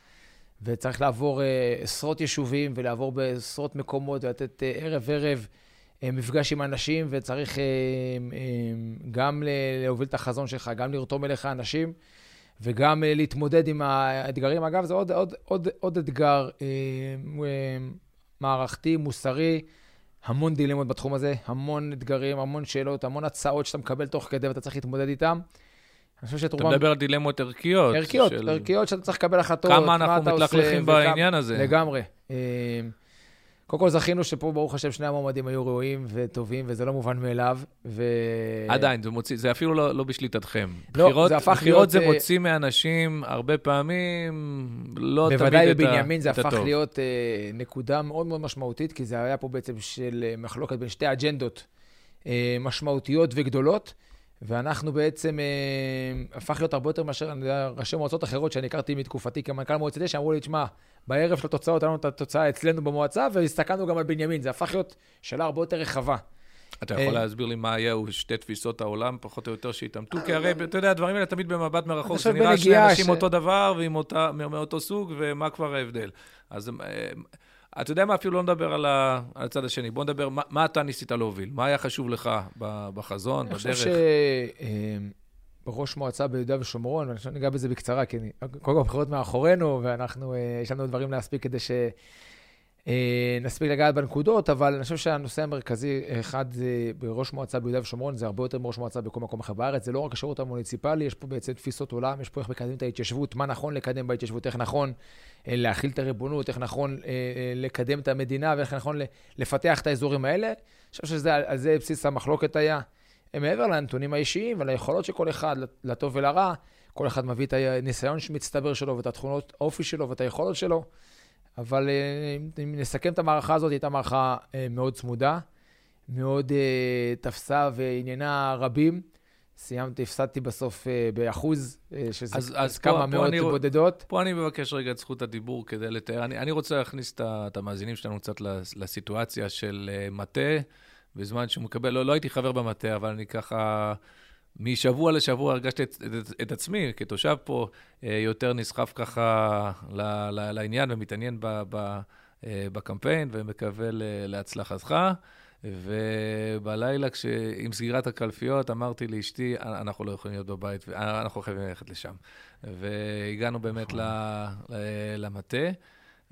B: וצריך לעבור uh, עשרות יישובים ולעבור בעשרות מקומות ולתת uh, ערב-ערב. אה, מפגש עם אנשים, וצריך אה, אה, גם להוביל את החזון שלך, גם לרתום אליך אנשים, וגם להתמודד עם האתגרים. אגב, זה עוד, עוד, עוד, עוד אתגר מערכתי, מוסרי, המון דילמות בתחום הזה, המון אתגרים, המון שאלות, המון הצעות שאתה מקבל תוך כדי ואתה צריך להתמודד איתן.
A: אני חושב שאת רובם... אתה מדבר על דילמות ערכיות.
B: ערכיות, של... ערכיות שאתה צריך לקבל החלטות,
A: כמה אנחנו מתלכלכים בעניין הזה.
B: לגמרי. קודם כל זכינו שפה, ברוך השם, שני המועמדים היו ראויים וטובים, וזה לא מובן מאליו. ו...
A: עדיין, זה, מוציא, זה אפילו לא, לא בשליטתכם.
B: לא, בחירות, זה הפך להיות...
A: בחירות זה אה, מוציא מאנשים הרבה פעמים, לא תמיד את הטוב.
B: בוודאי בבנימין זה הפך הטוב. להיות uh, נקודה מאוד מאוד משמעותית, כי זה היה פה בעצם של uh, מחלוקת בין שתי אג'נדות uh, משמעותיות וגדולות. ואנחנו בעצם, אה, הפך להיות הרבה יותר מאשר ראשי מועצות אחרות שאני הכרתי מתקופתי כמנכ"ל מועצת אש, שאמרו לי, תשמע, בערב של התוצאות, היה לנו את התוצאה אצלנו במועצה, והסתכלנו גם על בנימין. זה הפך להיות שאלה הרבה יותר רחבה.
A: אתה יכול אה, להסביר לי מה היו שתי תפיסות העולם, פחות או יותר, שהתעמתו? כי הרי, אתה יודע, הדברים האלה תמיד במבט מרחוק, זה נראה שני אנשים אותו דבר ועם מאותו סוג, ומה כבר ההבדל. אז אה, אתה יודע מה, אפילו לא נדבר על, ה, על הצד השני. בוא נדבר, מה, מה אתה ניסית להוביל? מה היה חשוב לך בחזון, בדרך?
B: אני חושב שראש מועצה ביהודה ושומרון, ואני חושב ניגע בזה בקצרה, כי אני, קודם כל הבחירות מאחורינו, ואנחנו, אה, יש לנו דברים להספיק כדי ש... אה, נספיק לגעת בנקודות, אבל אני חושב שהנושא המרכזי, אחד זה בראש מועצה ביהודה ושומרון, זה הרבה יותר מראש מועצה בכל מקום אחר בארץ. זה לא רק השירות המוניציפלי, יש פה בעצם תפיסות עולם, יש פה איך מקדמים את ההתיישבות, מה נכון לקדם בהתיישבות, איך נכון אה, להכיל את הריבונות, איך נכון אה, לקדם את המדינה ואיך נכון לפתח את האזורים האלה. אני חושב שעל זה בסיס המחלוקת היה. מעבר לנתונים האישיים וליכולות של כל אחד, לטוב ולרע, כל אחד מביא את הניסיון שמצטבר שלו ואת התכונות האופי שלו ואת היכולות שלו. אבל אה, אם נסכם את המערכה הזאת, הייתה מערכה אה, מאוד צמודה, מאוד אה, תפסה ועניינה רבים. סיימתי, הפסדתי בסוף באחוז, שזה אז, אז כמה פה, מאות פה בודדות.
A: פה אני מבקש רגע את זכות הדיבור כדי לתאר. אני, אני רוצה להכניס את המאזינים שלנו קצת לסיטואציה של מטה, בזמן שהוא מקבל, לא, לא הייתי חבר במטה, אבל אני ככה... משבוע לשבוע הרגשתי את, את, את עצמי כתושב פה אה, יותר נסחף ככה ל, ל, לעניין ומתעניין ב, ב, אה, בקמפיין ומקווה להצלחתך. ובלילה, כש... עם סגירת הקלפיות, אמרתי לאשתי, אנחנו לא יכולים להיות בבית, אנחנו חייבים ללכת לשם. והגענו באמת נכון. למטה.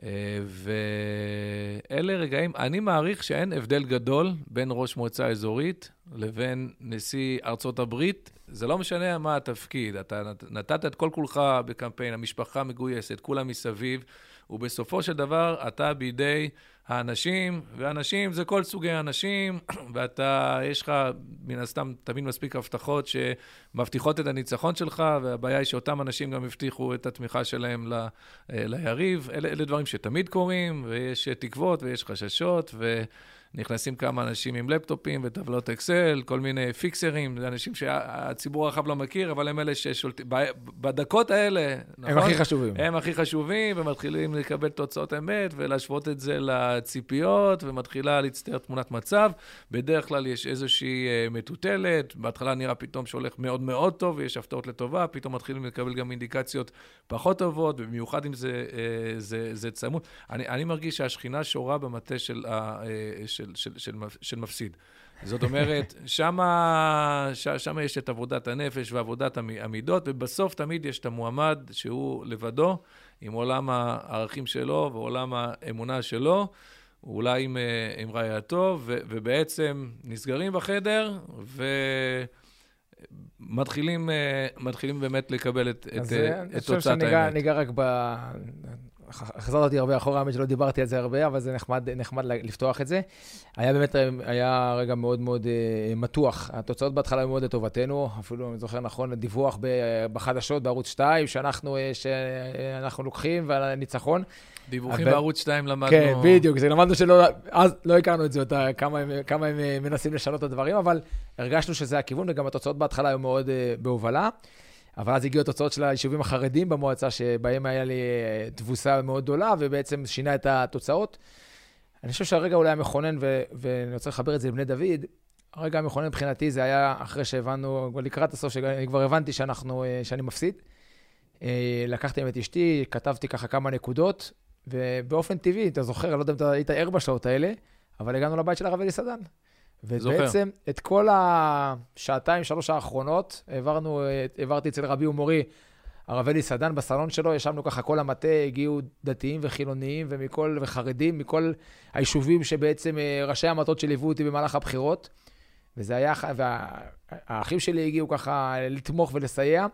A: אה, ואלה רגעים, אני מעריך שאין הבדל גדול בין ראש מועצה אזורית לבין נשיא ארצות הברית. זה לא משנה מה התפקיד, אתה נתת את כל כולך בקמפיין, המשפחה מגויסת, כולם מסביב, ובסופו של דבר אתה בידי האנשים, ואנשים זה כל סוגי האנשים, *clears throat* ואתה, יש לך מן הסתם תמיד מספיק הבטחות שמבטיחות את הניצחון שלך, והבעיה היא שאותם אנשים גם הבטיחו את התמיכה שלהם ל, אה, ליריב. אלה, אלה דברים שתמיד קורים, ויש תקוות ויש חששות, ו... נכנסים כמה אנשים עם לפטופים וטבלות אקסל, כל מיני פיקסרים, זה אנשים שהציבור הרחב לא מכיר, אבל הם אלה ששולטים, בדקות האלה,
B: נכון? הם הכי חשובים.
A: הם הכי חשובים, ומתחילים לקבל תוצאות אמת ולהשוות את זה לציפיות, ומתחילה להצטייר תמונת מצב. בדרך כלל יש איזושהי אה, מטוטלת, בהתחלה נראה פתאום שהולך מאוד מאוד טוב, ויש הפתעות לטובה, פתאום מתחילים לקבל גם אינדיקציות פחות טובות, במיוחד אם זה, אה, זה, זה צמוד. אני, אני מרגיש שהשכינה שורה במטה של, אה, של של, של, של, של מפסיד. זאת אומרת, *laughs* שמה, ש, שמה יש את עבודת הנפש ועבודת המידות, ובסוף תמיד יש את המועמד שהוא לבדו, עם עולם הערכים שלו ועולם האמונה שלו, אולי עם, עם רעייתו, ו, ובעצם נסגרים בחדר, ומתחילים מתחילים באמת לקבל את, את, את תוצאת האמת.
B: אני חושב שניגע רק ב... החזרת אותי הרבה אחורה, האמת שלא דיברתי על זה הרבה, אבל זה נחמד, נחמד לפתוח את זה. היה באמת, היה רגע מאוד מאוד uh, מתוח. התוצאות בהתחלה היו מאוד לטובתנו, אפילו, אני זוכר נכון, דיווח בחדשות בערוץ 2, שאנחנו, אה, שאנחנו לוקחים, ועל הניצחון.
A: דיווחים בערוץ 2 למדנו...
B: כן, בדיוק, זה למדנו שלא, אז לא הכרנו את זה, אותה, כמה, הם, כמה הם אה, מנסים לשנות את הדברים, אבל הרגשנו שזה הכיוון, וגם התוצאות בהתחלה היו מאוד uh, בהובלה. אבל אז הגיעו התוצאות של היישובים החרדים במועצה, שבהם היה לי אה, תבוסה מאוד גדולה, ובעצם שינה את התוצאות. אני חושב שהרגע אולי המכונן, ו- ואני רוצה לחבר את זה לבני דוד, הרגע המכונן מבחינתי זה היה אחרי שהבנו, לקראת הסוף, שאני כבר הבנתי שאנחנו, אה, שאני מפסיד. אה, לקחתי את אשתי, כתבתי ככה כמה נקודות, ובאופן טבעי, אתה זוכר, אני לא יודע אם אתה היית ער בשעות האלה, אבל הגענו לבית של הרב אלי סדן. ובעצם את כל השעתיים, שלוש האחרונות, העברנו, העברתי אצל רבי ומורי, הרב אלי סדן, בסלון שלו, ישבנו ככה כל המטה, הגיעו דתיים וחילוניים ומכל, וחרדים, מכל היישובים שבעצם אה, ראשי המטות שליוו אותי במהלך הבחירות. וזה היה, והאחים שלי הגיעו ככה לתמוך ולסייע.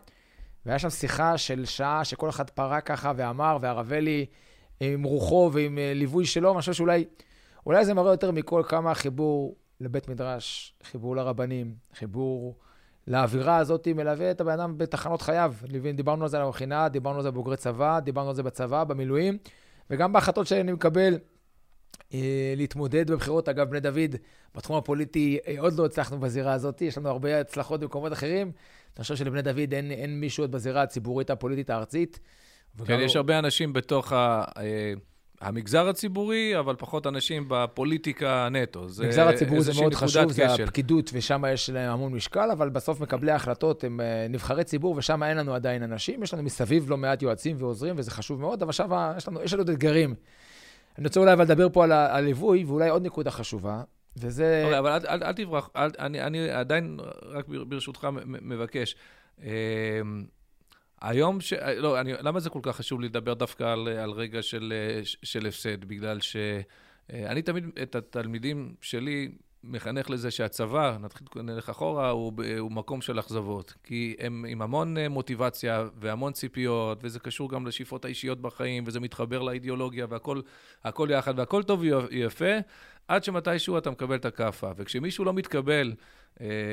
B: והיה שם שיחה של שעה שכל אחד פרק ככה ואמר, והרב אלי עם רוחו ועם אה, ליווי שלו, אני חושב שאולי אולי זה מראה יותר מכל כמה החיבור לבית מדרש, חיבור לרבנים, חיבור לאווירה הזאת, מלווה את הבן אדם בתחנות חייו. דיברנו על זה על המכינה, דיברנו על זה בבוגרי צבא, דיברנו על זה בצבא, במילואים, וגם בהחלטות שאני מקבל אה, להתמודד בבחירות. אגב, בני דוד, בתחום הפוליטי אה, עוד לא הצלחנו בזירה הזאת, יש לנו הרבה הצלחות במקומות אחרים. אני חושב שלבני דוד אין, אין מישהו עוד בזירה הציבורית הפוליטית הארצית.
A: כן, יש הרבה אנשים בתוך ה... המגזר הציבורי, אבל פחות אנשים בפוליטיקה נטו.
B: המגזר הציבורי זה מאוד חשוב, זה הפקידות, ושם יש להם המון משקל, אבל בסוף מקבלי ההחלטות הם אה, נבחרי ציבור, ושם אין לנו עדיין אנשים. יש לנו מסביב לא מעט יועצים ועוזרים, וזה חשוב מאוד, אבל שם יש לנו, יש לנו עוד אתגרים. אני רוצה אולי לדבר פה על הליווי, ואולי עוד נקודה חשובה, וזה...
A: אוקיי, אבל אל, אל, אל תברח, אל, אני, אני עדיין, רק ברשותך, מבקש. היום, ש... לא, אני, למה זה כל כך חשוב לדבר דווקא על, על רגע של, של הפסד? בגלל שאני תמיד, את התלמידים שלי, מחנך לזה שהצבא, נתחיל, נלך אחורה, הוא, הוא מקום של אכזבות. כי הם עם המון אה, מוטיבציה והמון ציפיות, וזה קשור גם לשאיפות האישיות בחיים, וזה מתחבר לאידיאולוגיה, והכל יחד, והכל טוב ויפה, עד שמתישהו אתה מקבל את הכאפה. וכשמישהו לא מתקבל אה,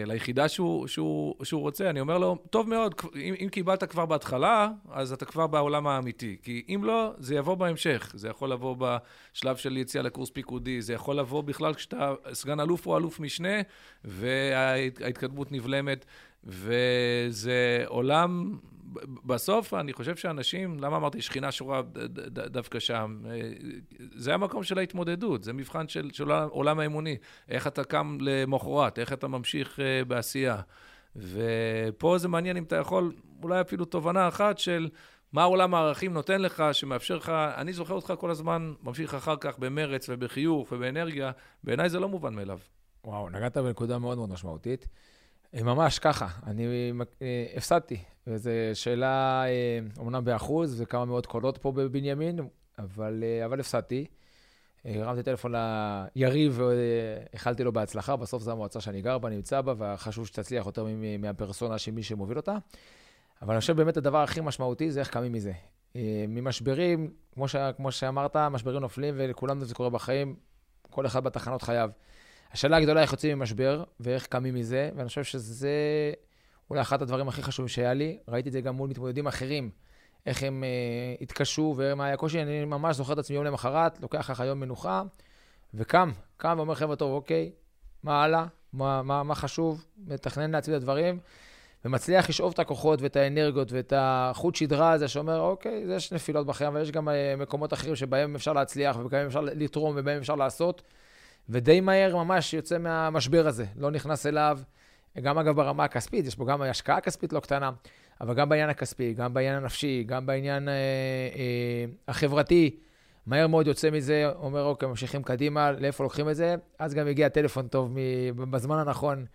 A: ליחידה שהוא, שהוא, שהוא רוצה, אני אומר לו, טוב מאוד, אם, אם קיבלת כבר בהתחלה, אז אתה כבר בעולם האמיתי. כי אם לא, זה יבוא בהמשך. זה יכול לבוא בשלב של יציאה לקורס פיקודי, זה יכול לבוא בכלל כשאתה סגן אלוף או אלוף משנה, וההתקדמות נבלמת, וזה עולם בסוף, אני חושב שאנשים, למה אמרתי שכינה שורה דווקא שם? זה המקום של ההתמודדות, זה מבחן של, של עולם האמוני. איך אתה קם למחרת, איך אתה ממשיך אה, בעשייה. ופה זה מעניין אם אתה יכול, אולי אפילו תובנה אחת של מה עולם הערכים נותן לך, שמאפשר לך, אני זוכר אותך כל הזמן, ממשיך אחר כך במרץ ובחיוך ובאנרגיה, בעיניי זה לא מובן מאליו.
B: וואו, נגעת בנקודה מאוד מאוד משמעותית. אה, ממש ככה, אני הפסדתי וזו שאלה, אה, באחוז, וכמה מאות קולות פה בבנימין, אבל, אה, אבל הפסדתי. אה, הרמתי טלפון ליריב ואיחלתי לו בהצלחה, בסוף זו המועצה שאני גר בה, נמצא בה, וחשוב שתצליח יותר מהפרסונה של מי שמוביל אותה. אבל אני חושב באמת הדבר הכי משמעותי זה איך קמים מזה. ממשברים, כמו, ש, כמו שאמרת, משברים נופלים ולכולנו זה קורה בחיים, כל אחד בתחנות חייו. השאלה הגדולה איך יוצאים ממשבר ואיך קמים מזה, ואני חושב שזה אולי אחד הדברים הכי חשובים שהיה לי. ראיתי את זה גם מול מתמודדים אחרים, איך הם uh, התקשו ומה היה קושי. אני ממש זוכר את עצמי יום למחרת, לוקח לך יום מנוחה, וקם, קם ואומר, חבר'ה, טוב, אוקיי, מה הלאה? מה, מה, מה חשוב? מתכנן לעצמי את הדברים, ומצליח לשאוב את הכוחות ואת האנרגיות ואת החוט שדרה הזה שאומר, אוקיי, יש נפילות בחיים, אבל יש גם uh, מקומות אחרים שבהם אפשר להצליח, ובהם אפשר לתרום, ובהם אפשר לעשות. ודי מהר ממש יוצא מהמשבר הזה, לא נכנס אליו. גם אגב ברמה הכספית, יש פה גם השקעה כספית לא קטנה, אבל גם בעניין הכספי, גם בעניין הנפשי, גם בעניין אה, אה, החברתי, מהר מאוד יוצא מזה, אומר, אוקיי, ממשיכים קדימה, לאיפה לוקחים את זה? אז גם הגיע טלפון טוב מ- בזמן הנכון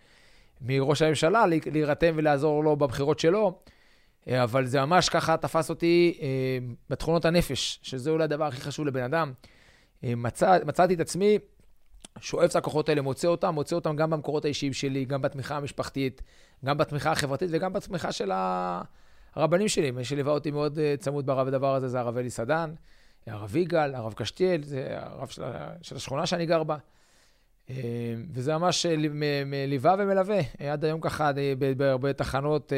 B: מראש הממשלה להירתם ולעזור לו בבחירות שלו, אה, אבל זה ממש ככה תפס אותי אה, בתכונות הנפש, שזה אולי הדבר הכי חשוב לבן אדם. אה, מצא, מצאתי את עצמי שואף את הכוחות האלה, מוצא אותם, מוצא אותם גם במקורות האישיים שלי, גם בתמיכה המשפחתית, גם בתמיכה החברתית וגם בתמיכה של הרבנים שלי. מי שליווה אותי מאוד אה, צמוד בדבר הזה זה הרב אלי סדן, הרב יגאל, הרב קשתיאל, זה הרב של, של השכונה שאני גר בה. אה, וזה ממש אה, ליווה ומלווה. עד היום ככה, בהרבה תחנות,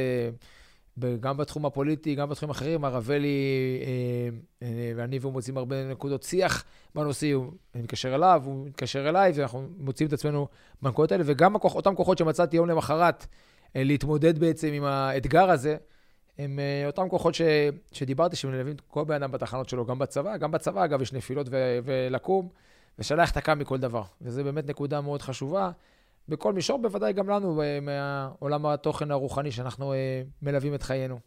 B: גם בתחום הפוליטי, גם בתחומים אחרים, הרב אלי אה, אה, ואני והוא מוצאים הרבה נקודות שיח בנושא, אני מתקשר אליו, הוא מתקשר אליי, ואנחנו מוצאים את עצמנו בנקודות האלה, וגם הכוח, אותם כוחות שמצאתי יום למחרת אה, להתמודד בעצם עם האתגר הזה, הם אותם כוחות ש, שדיברתי, שמלווים כל בן אדם בתחנות שלו, גם בצבא, גם בצבא, אגב, יש נפילות ו, ולקום, אתה קם מכל דבר. וזו באמת נקודה מאוד חשובה. בכל מישור, בוודאי גם לנו, אה, מעולם התוכן הרוחני שאנחנו אה, מלווים את חיינו.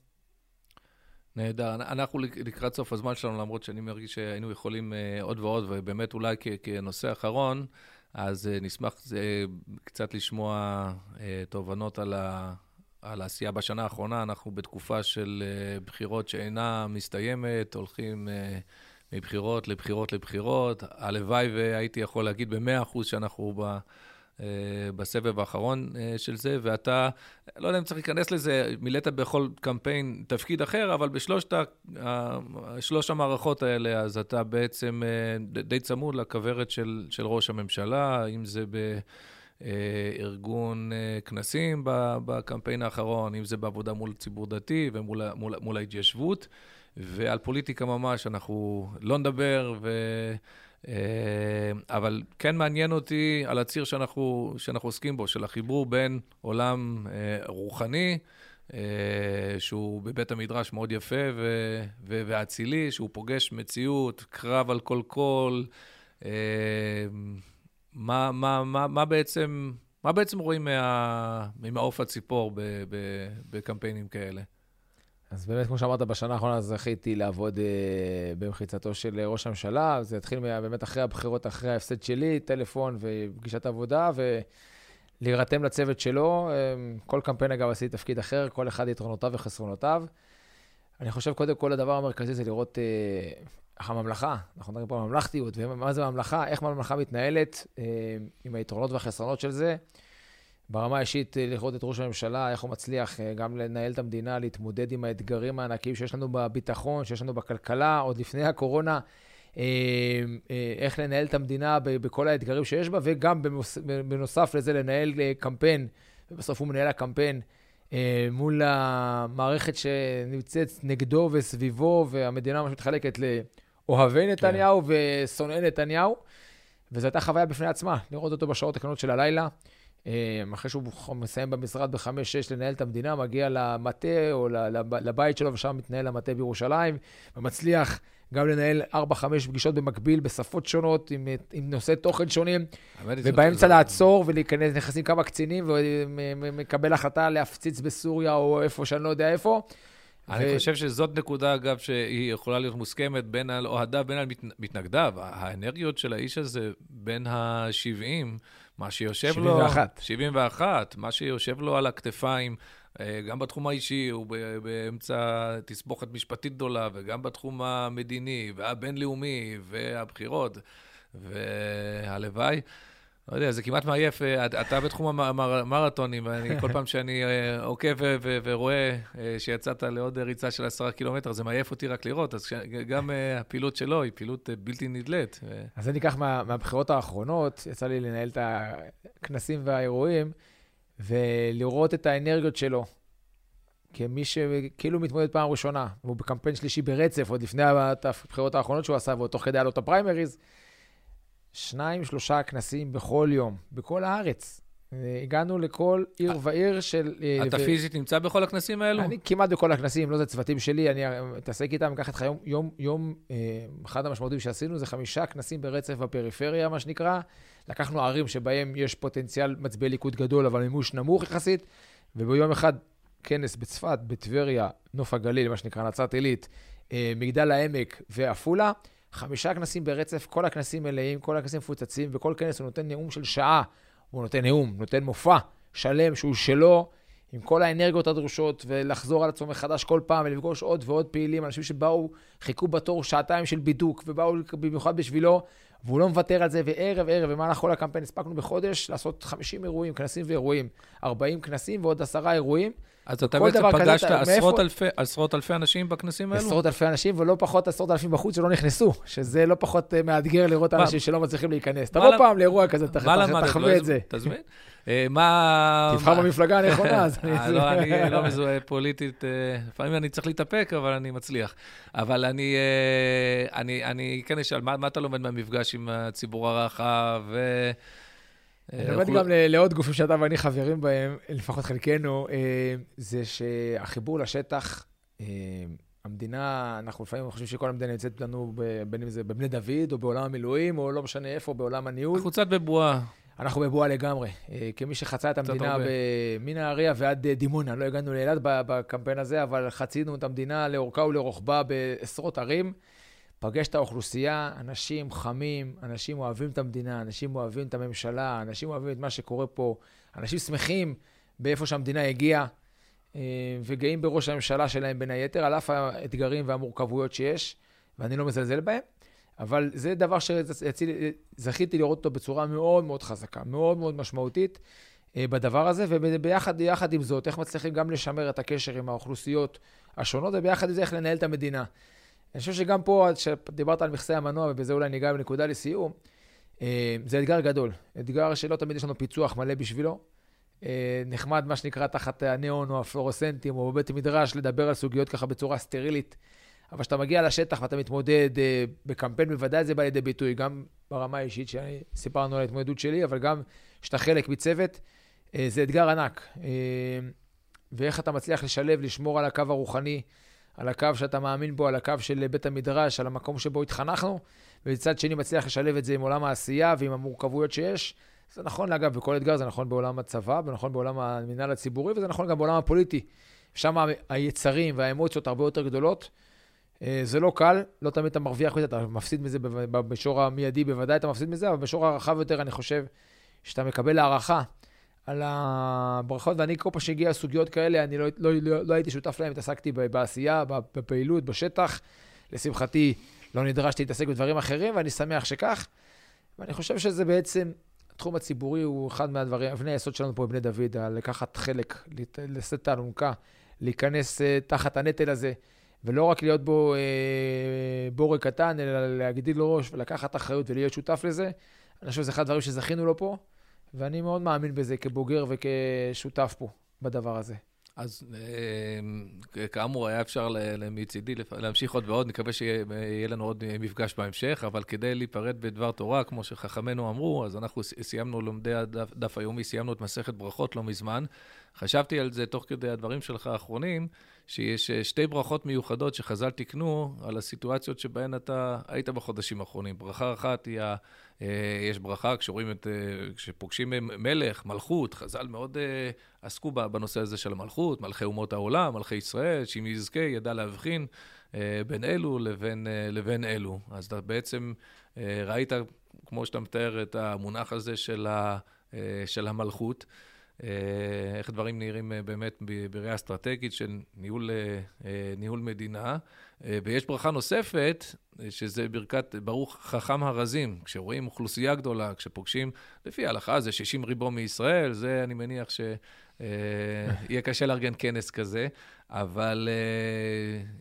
A: נהדר. אנחנו לקראת סוף הזמן שלנו, למרות שאני מרגיש שהיינו יכולים אה, עוד ועוד, ובאמת אולי כנושא אחרון, אז נשמח קצת לשמוע תובנות על, ה, על העשייה בשנה האחרונה. אנחנו בתקופה של בחירות שאינה מסתיימת, הולכים מבחירות לבחירות לבחירות. הלוואי והייתי יכול להגיד במאה אחוז שאנחנו ב... אה, בסבב האחרון אה, של זה, ואתה, לא יודע אם צריך להיכנס לזה, מילאת בכל קמפיין תפקיד אחר, אבל בשלושת שלוש המערכות האלה, אז אתה בעצם אה, די צמוד לכוורת של, של ראש הממשלה, אם זה ב... ארגון כנסים בקמפיין האחרון, אם זה בעבודה מול ציבור דתי ומול מול, מול ההתיישבות, ועל פוליטיקה ממש אנחנו לא נדבר, ו... אה, אבל כן מעניין אותי על הציר שאנחנו, שאנחנו עוסקים בו, של החיבור בין עולם אה, רוחני, אה, שהוא בבית המדרש מאוד יפה ואצילי, שהוא פוגש מציאות, קרב על כל קול. מה, מה, מה, מה בעצם... מה בעצם רואים מה, ממעוף הציפור בקמפיינים כאלה?
B: אז באמת, כמו שאמרת, בשנה האחרונה זכיתי לעבוד אה, במחיצתו של ראש הממשלה. זה התחיל באמת אחרי הבחירות, אחרי ההפסד שלי, טלפון ופגישת עבודה, ולהירתם לצוות שלו. אה, כל קמפיין, אגב, עשיתי תפקיד אחר, כל אחד יתרונותיו וחסרונותיו. אני חושב, קודם כל, הדבר המרכזי זה לראות אה, איך הממלכה, אנחנו מדברים פה על ממלכתיות, ומה זה ממלכה, איך ממלכה מתנהלת, אה, עם היתרונות והחסרונות של זה. ברמה האישית, אה, לראות את ראש הממשלה, איך הוא מצליח אה, גם לנהל את המדינה, להתמודד עם האתגרים הענקיים שיש לנו בביטחון, שיש לנו בכלכלה, עוד לפני הקורונה, אה, איך לנהל את המדינה בכל האתגרים שיש בה, וגם בנוסף לזה לנהל קמפיין, ובסוף הוא מנהל הקמפיין מול המערכת שנמצאת נגדו וסביבו, והמדינה ממש מתחלקת לאוהבי כן. נתניהו כן. ושונאי נתניהו. וזו הייתה חוויה בפני עצמה, לראות אותו בשעות הקטנות של הלילה. אה, אחרי שהוא מסיים במשרד בחמש-שש לנהל את המדינה, מגיע למטה או לבית שלו, ושם מתנהל המטה בירושלים, ומצליח גם לנהל ארבע-חמש פגישות במקביל, בשפות שונות, עם, עם נושאי תוכן שונים, ובאמצע לעצור ולהיכנס, נכנסים כמה קצינים, ומקבל החלטה להפציץ בסוריה או איפה שאני לא יודע איפה.
A: אני ו... חושב שזאת נקודה, אגב, שהיא יכולה להיות מוסכמת בין על אוהדיו, בין על מתנגדיו. האנרגיות של האיש הזה בין ה-70, מה שיושב 71. לו... 71. מה שיושב לו על הכתפיים, אה, גם בתחום האישי, הוא באמצע תסבוכת משפטית גדולה, וגם בתחום המדיני, והבינלאומי, והבחירות, והלוואי. לא יודע, זה כמעט מעייף. אה, אתה בתחום המרתונים, ואני, כל פעם שאני אה, עוקב ורואה שיצאת לעוד ריצה של עשרה קילומטר, זה מעייף אותי רק לראות. אז גם הפעילות שלו היא פעילות בלתי נדלית.
B: אז אני אקח מה, מהבחירות האחרונות, יצא לי לנהל את הכנסים והאירועים, ולראות את האנרגיות שלו. כמי שכאילו מתמודד פעם ראשונה, והוא בקמפיין שלישי ברצף, עוד לפני הבחירות האחרונות שהוא עשה, ועוד תוך כדי עלות הפריימריז, שניים, שלושה כנסים בכל יום, בכל הארץ. הגענו לכל עיר אה, ועיר של...
A: אה, אתה ו... פיזית נמצא בכל הכנסים האלו?
B: אני כמעט בכל הכנסים, לא זה צוותים שלי, אני אתעסק איתם, אקח איתך יום, יום, יום, אה, אחד המשמעותיים שעשינו זה חמישה כנסים ברצף בפריפריה, מה שנקרא. לקחנו ערים שבהם יש פוטנציאל מצביעי ליכוד גדול, אבל מימוש נמוך יחסית, וביום אחד כנס בצפת, בטבריה, נוף הגליל, מה שנקרא נצרת עילית, מגדל העמק ועפולה. חמישה כנסים ברצף, כל הכנסים מלאים, כל הכנסים מפוצצים, וכל כנס הוא נותן נאום של שעה. הוא נותן נאום, נותן מופע שלם שהוא שלו, עם כל האנרגיות הדרושות, ולחזור על עצמו מחדש כל פעם, ולפגוש עוד ועוד פעילים, אנשים שבאו, חיכו בתור שעתיים של בידוק, ובאו במיוחד בשבילו, והוא לא מוותר על זה, וערב ערב, במהלך כל הקמפיין הספקנו בחודש לעשות 50 אירועים, כנסים ואירועים, 40 כנסים ועוד עשרה אירועים.
A: אז אתה בעצם פגשת כזה, עשרות, מאיפה... אלפי, עשרות אלפי אנשים בכנסים האלו?
B: עשרות אלפי אנשים, ולא פחות עשרות אלפים בחוץ שלא נכנסו, שזה לא פחות אה, מאתגר לראות מה? אנשים שלא מצליחים להיכנס. תבוא פעם לאירוע כזה, תחווה את זה.
A: תזמין. אה, מה...
B: תבחר במפלגה הנכונה, אז *laughs*
A: אני... לא, אני לא מזוהה פוליטית, לפעמים אני צריך להתאפק, אבל אני מצליח. אבל אני כן אשאל, מה אתה לומד מהמפגש עם הציבור הרחב?
B: אני לומד גם לעוד גופים שאתה ואני חברים בהם, לפחות חלקנו, אה, זה שהחיבור לשטח, אה, המדינה, אנחנו לפעמים חושבים שכל המדינה נמצאת לנו, בין אם זה בבני דוד, או בעולם המילואים, או לא משנה איפה, בעולם הניהול.
A: אנחנו קצת בבועה.
B: אנחנו בבועה לגמרי. אה, כמי שחצה את המדינה מנהריה ועד דימונה, לא הגענו לאילת בקמפיין הזה, אבל חצינו את המדינה לאורכה ולרוחבה בעשרות ערים. פגש את האוכלוסייה, אנשים חמים, אנשים אוהבים את המדינה, אנשים אוהבים את הממשלה, אנשים אוהבים את מה שקורה פה, אנשים שמחים באיפה שהמדינה הגיעה, אה, וגאים בראש הממשלה שלהם בין היתר, על אף האתגרים והמורכבויות שיש, ואני לא מזלזל בהם, אבל זה דבר שזכיתי לראות אותו בצורה מאוד מאוד חזקה, מאוד מאוד משמעותית אה, בדבר הזה, וביחד עם זאת, איך מצליחים גם לשמר את הקשר עם האוכלוסיות השונות, וביחד עם זה איך לנהל את המדינה. אני חושב שגם פה, כשדיברת על מכסי המנוע, ובזה אולי ניגע בנקודה לסיום, אה, זה אתגר גדול. אתגר שלא תמיד יש לנו פיצוח מלא בשבילו. אה, נחמד, מה שנקרא, תחת הניאון או הפלורוסנטים או בבית מדרש, לדבר על סוגיות ככה בצורה סטרילית. אבל כשאתה מגיע לשטח ואתה מתמודד אה, בקמפיין, בוודאי זה בא לידי ביטוי, גם ברמה האישית, שסיפרנו על ההתמודדות שלי, אבל גם כשאתה חלק מצוות, זה אתגר ענק. ואיך אתה מצליח לשלב, לשמור על הקו הרוחני, על הקו שאתה מאמין בו, על הקו של בית המדרש, על המקום שבו התחנכנו, ומצד שני מצליח לשלב את זה עם עולם העשייה ועם המורכבויות שיש. זה נכון, אגב, בכל אתגר, זה נכון בעולם הצבא, ונכון בעולם המינהל הציבורי, וזה נכון גם בעולם הפוליטי. שם היצרים והאמוציות הרבה יותר גדולות. אה, זה לא קל, לא תמיד אתה מרוויח מזה, אתה מפסיד מזה במישור המיידי, בוודאי אתה מפסיד מזה, אבל במישור הרחב יותר, אני חושב שאתה מקבל הערכה על הברכות, ואני כל פעם שהגיע לסוגיות כאלה, אני לא, לא, לא, לא הייתי שותף להם, התעסקתי בעשייה, בפעילות, בשטח. לשמחתי, לא נדרשתי להתעסק בדברים אחרים, ואני שמח שכך. ואני חושב שזה בעצם, התחום הציבורי הוא אחד מהדברים, אבני היסוד שלנו פה בבני דוד, לקחת חלק, לשאת את האלונקה, להיכנס אה, תחת הנטל הזה, ולא רק להיות בו אה, בורג קטן, אלא להגדיל לו ראש ולקחת אחריות ולהיות שותף לזה. אני חושב שזה אחד הדברים שזכינו לו פה, ואני מאוד מאמין בזה כבוגר וכשותף פה בדבר הזה.
A: אז אה, כאמור, היה אפשר מצידי להמשיך עוד ועוד, נקווה שיהיה לנו עוד מפגש בהמשך, אבל כדי להיפרד בדבר תורה, כמו שחכמינו אמרו, אז אנחנו סיימנו לומדי הדף היומי, סיימנו את מסכת ברכות לא מזמן. חשבתי על זה תוך כדי הדברים שלך האחרונים, שיש אה, שתי ברכות מיוחדות שחז"ל תיקנו על הסיטואציות שבהן אתה היית בחודשים האחרונים. ברכה אחת היא, ה, אה, יש ברכה כשרואים את, אה, כשפוגשים מלך, מלכות, חז"ל מאוד עסקו בנושא הזה של המלכות, מלכי אומות העולם, מלכי ישראל, שאם יזכה ידע להבחין בין אלו לבין, לבין אלו. אז אתה בעצם ראית, כמו שאתה מתאר, את המונח הזה של, ה, של המלכות. אה, איך דברים נראים אה, באמת בראייה אסטרטגית של ניהול, אה, ניהול מדינה. ויש ברכה נוספת, שזה ברכת ברוך חכם הרזים. כשרואים אוכלוסייה גדולה, כשפוגשים, לפי ההלכה זה 60 ריבו מישראל, זה אני מניח שיהיה קשה לארגן כנס כזה. אבל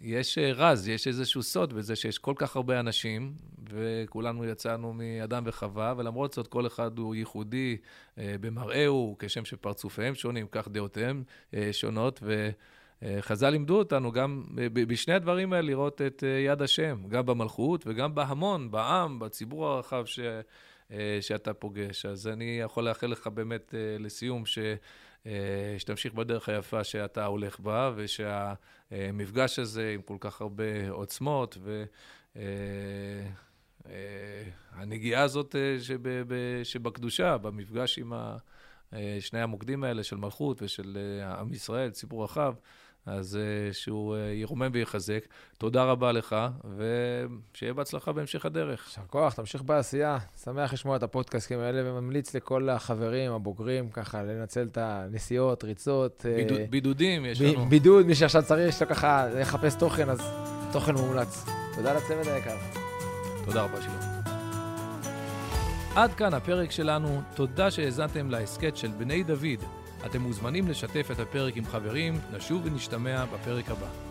A: יש רז, יש איזשהו סוד בזה שיש כל כך הרבה אנשים, וכולנו יצאנו מאדם וחווה, ולמרות זאת כל אחד הוא ייחודי uh, במראהו, כשם שפרצופיהם שונים, כך דעותיהם uh, שונות, וחז"ל לימדו אותנו גם בשני הדברים האלה לראות את יד השם, גם במלכות וגם בהמון, בעם, בציבור הרחב ש... שאתה פוגש. אז אני יכול לאחל לך באמת לסיום ש... אה, שתמשיך בדרך היפה שאתה הולך בה, ושהמפגש הזה עם כל כך הרבה עוצמות, והנגיעה אה, הזאת אה, שבקדושה, במפגש עם שני המוקדים האלה של מלכות ושל עם ישראל, ציבור רחב, אז שהוא ירומם ויחזק. תודה רבה לך, ושיהיה בהצלחה בהמשך הדרך.
B: יישר כוח, תמשיך בעשייה. שמח לשמוע את הפודקאסטים האלה, וממליץ לכל החברים, הבוגרים, ככה, לנצל את הנסיעות, ריצות.
A: אה, בידוד, בידודים יש לנו.
B: בידוד, מי שעכשיו צריך, יש לו ככה לחפש תוכן, אז תוכן מומלץ. תודה לצוות היקר.
A: תודה רבה, שלום. עד כאן הפרק שלנו. תודה שהאזנתם להסכת של בני דוד. אתם מוזמנים לשתף את הפרק עם חברים, נשוב ונשתמע בפרק הבא.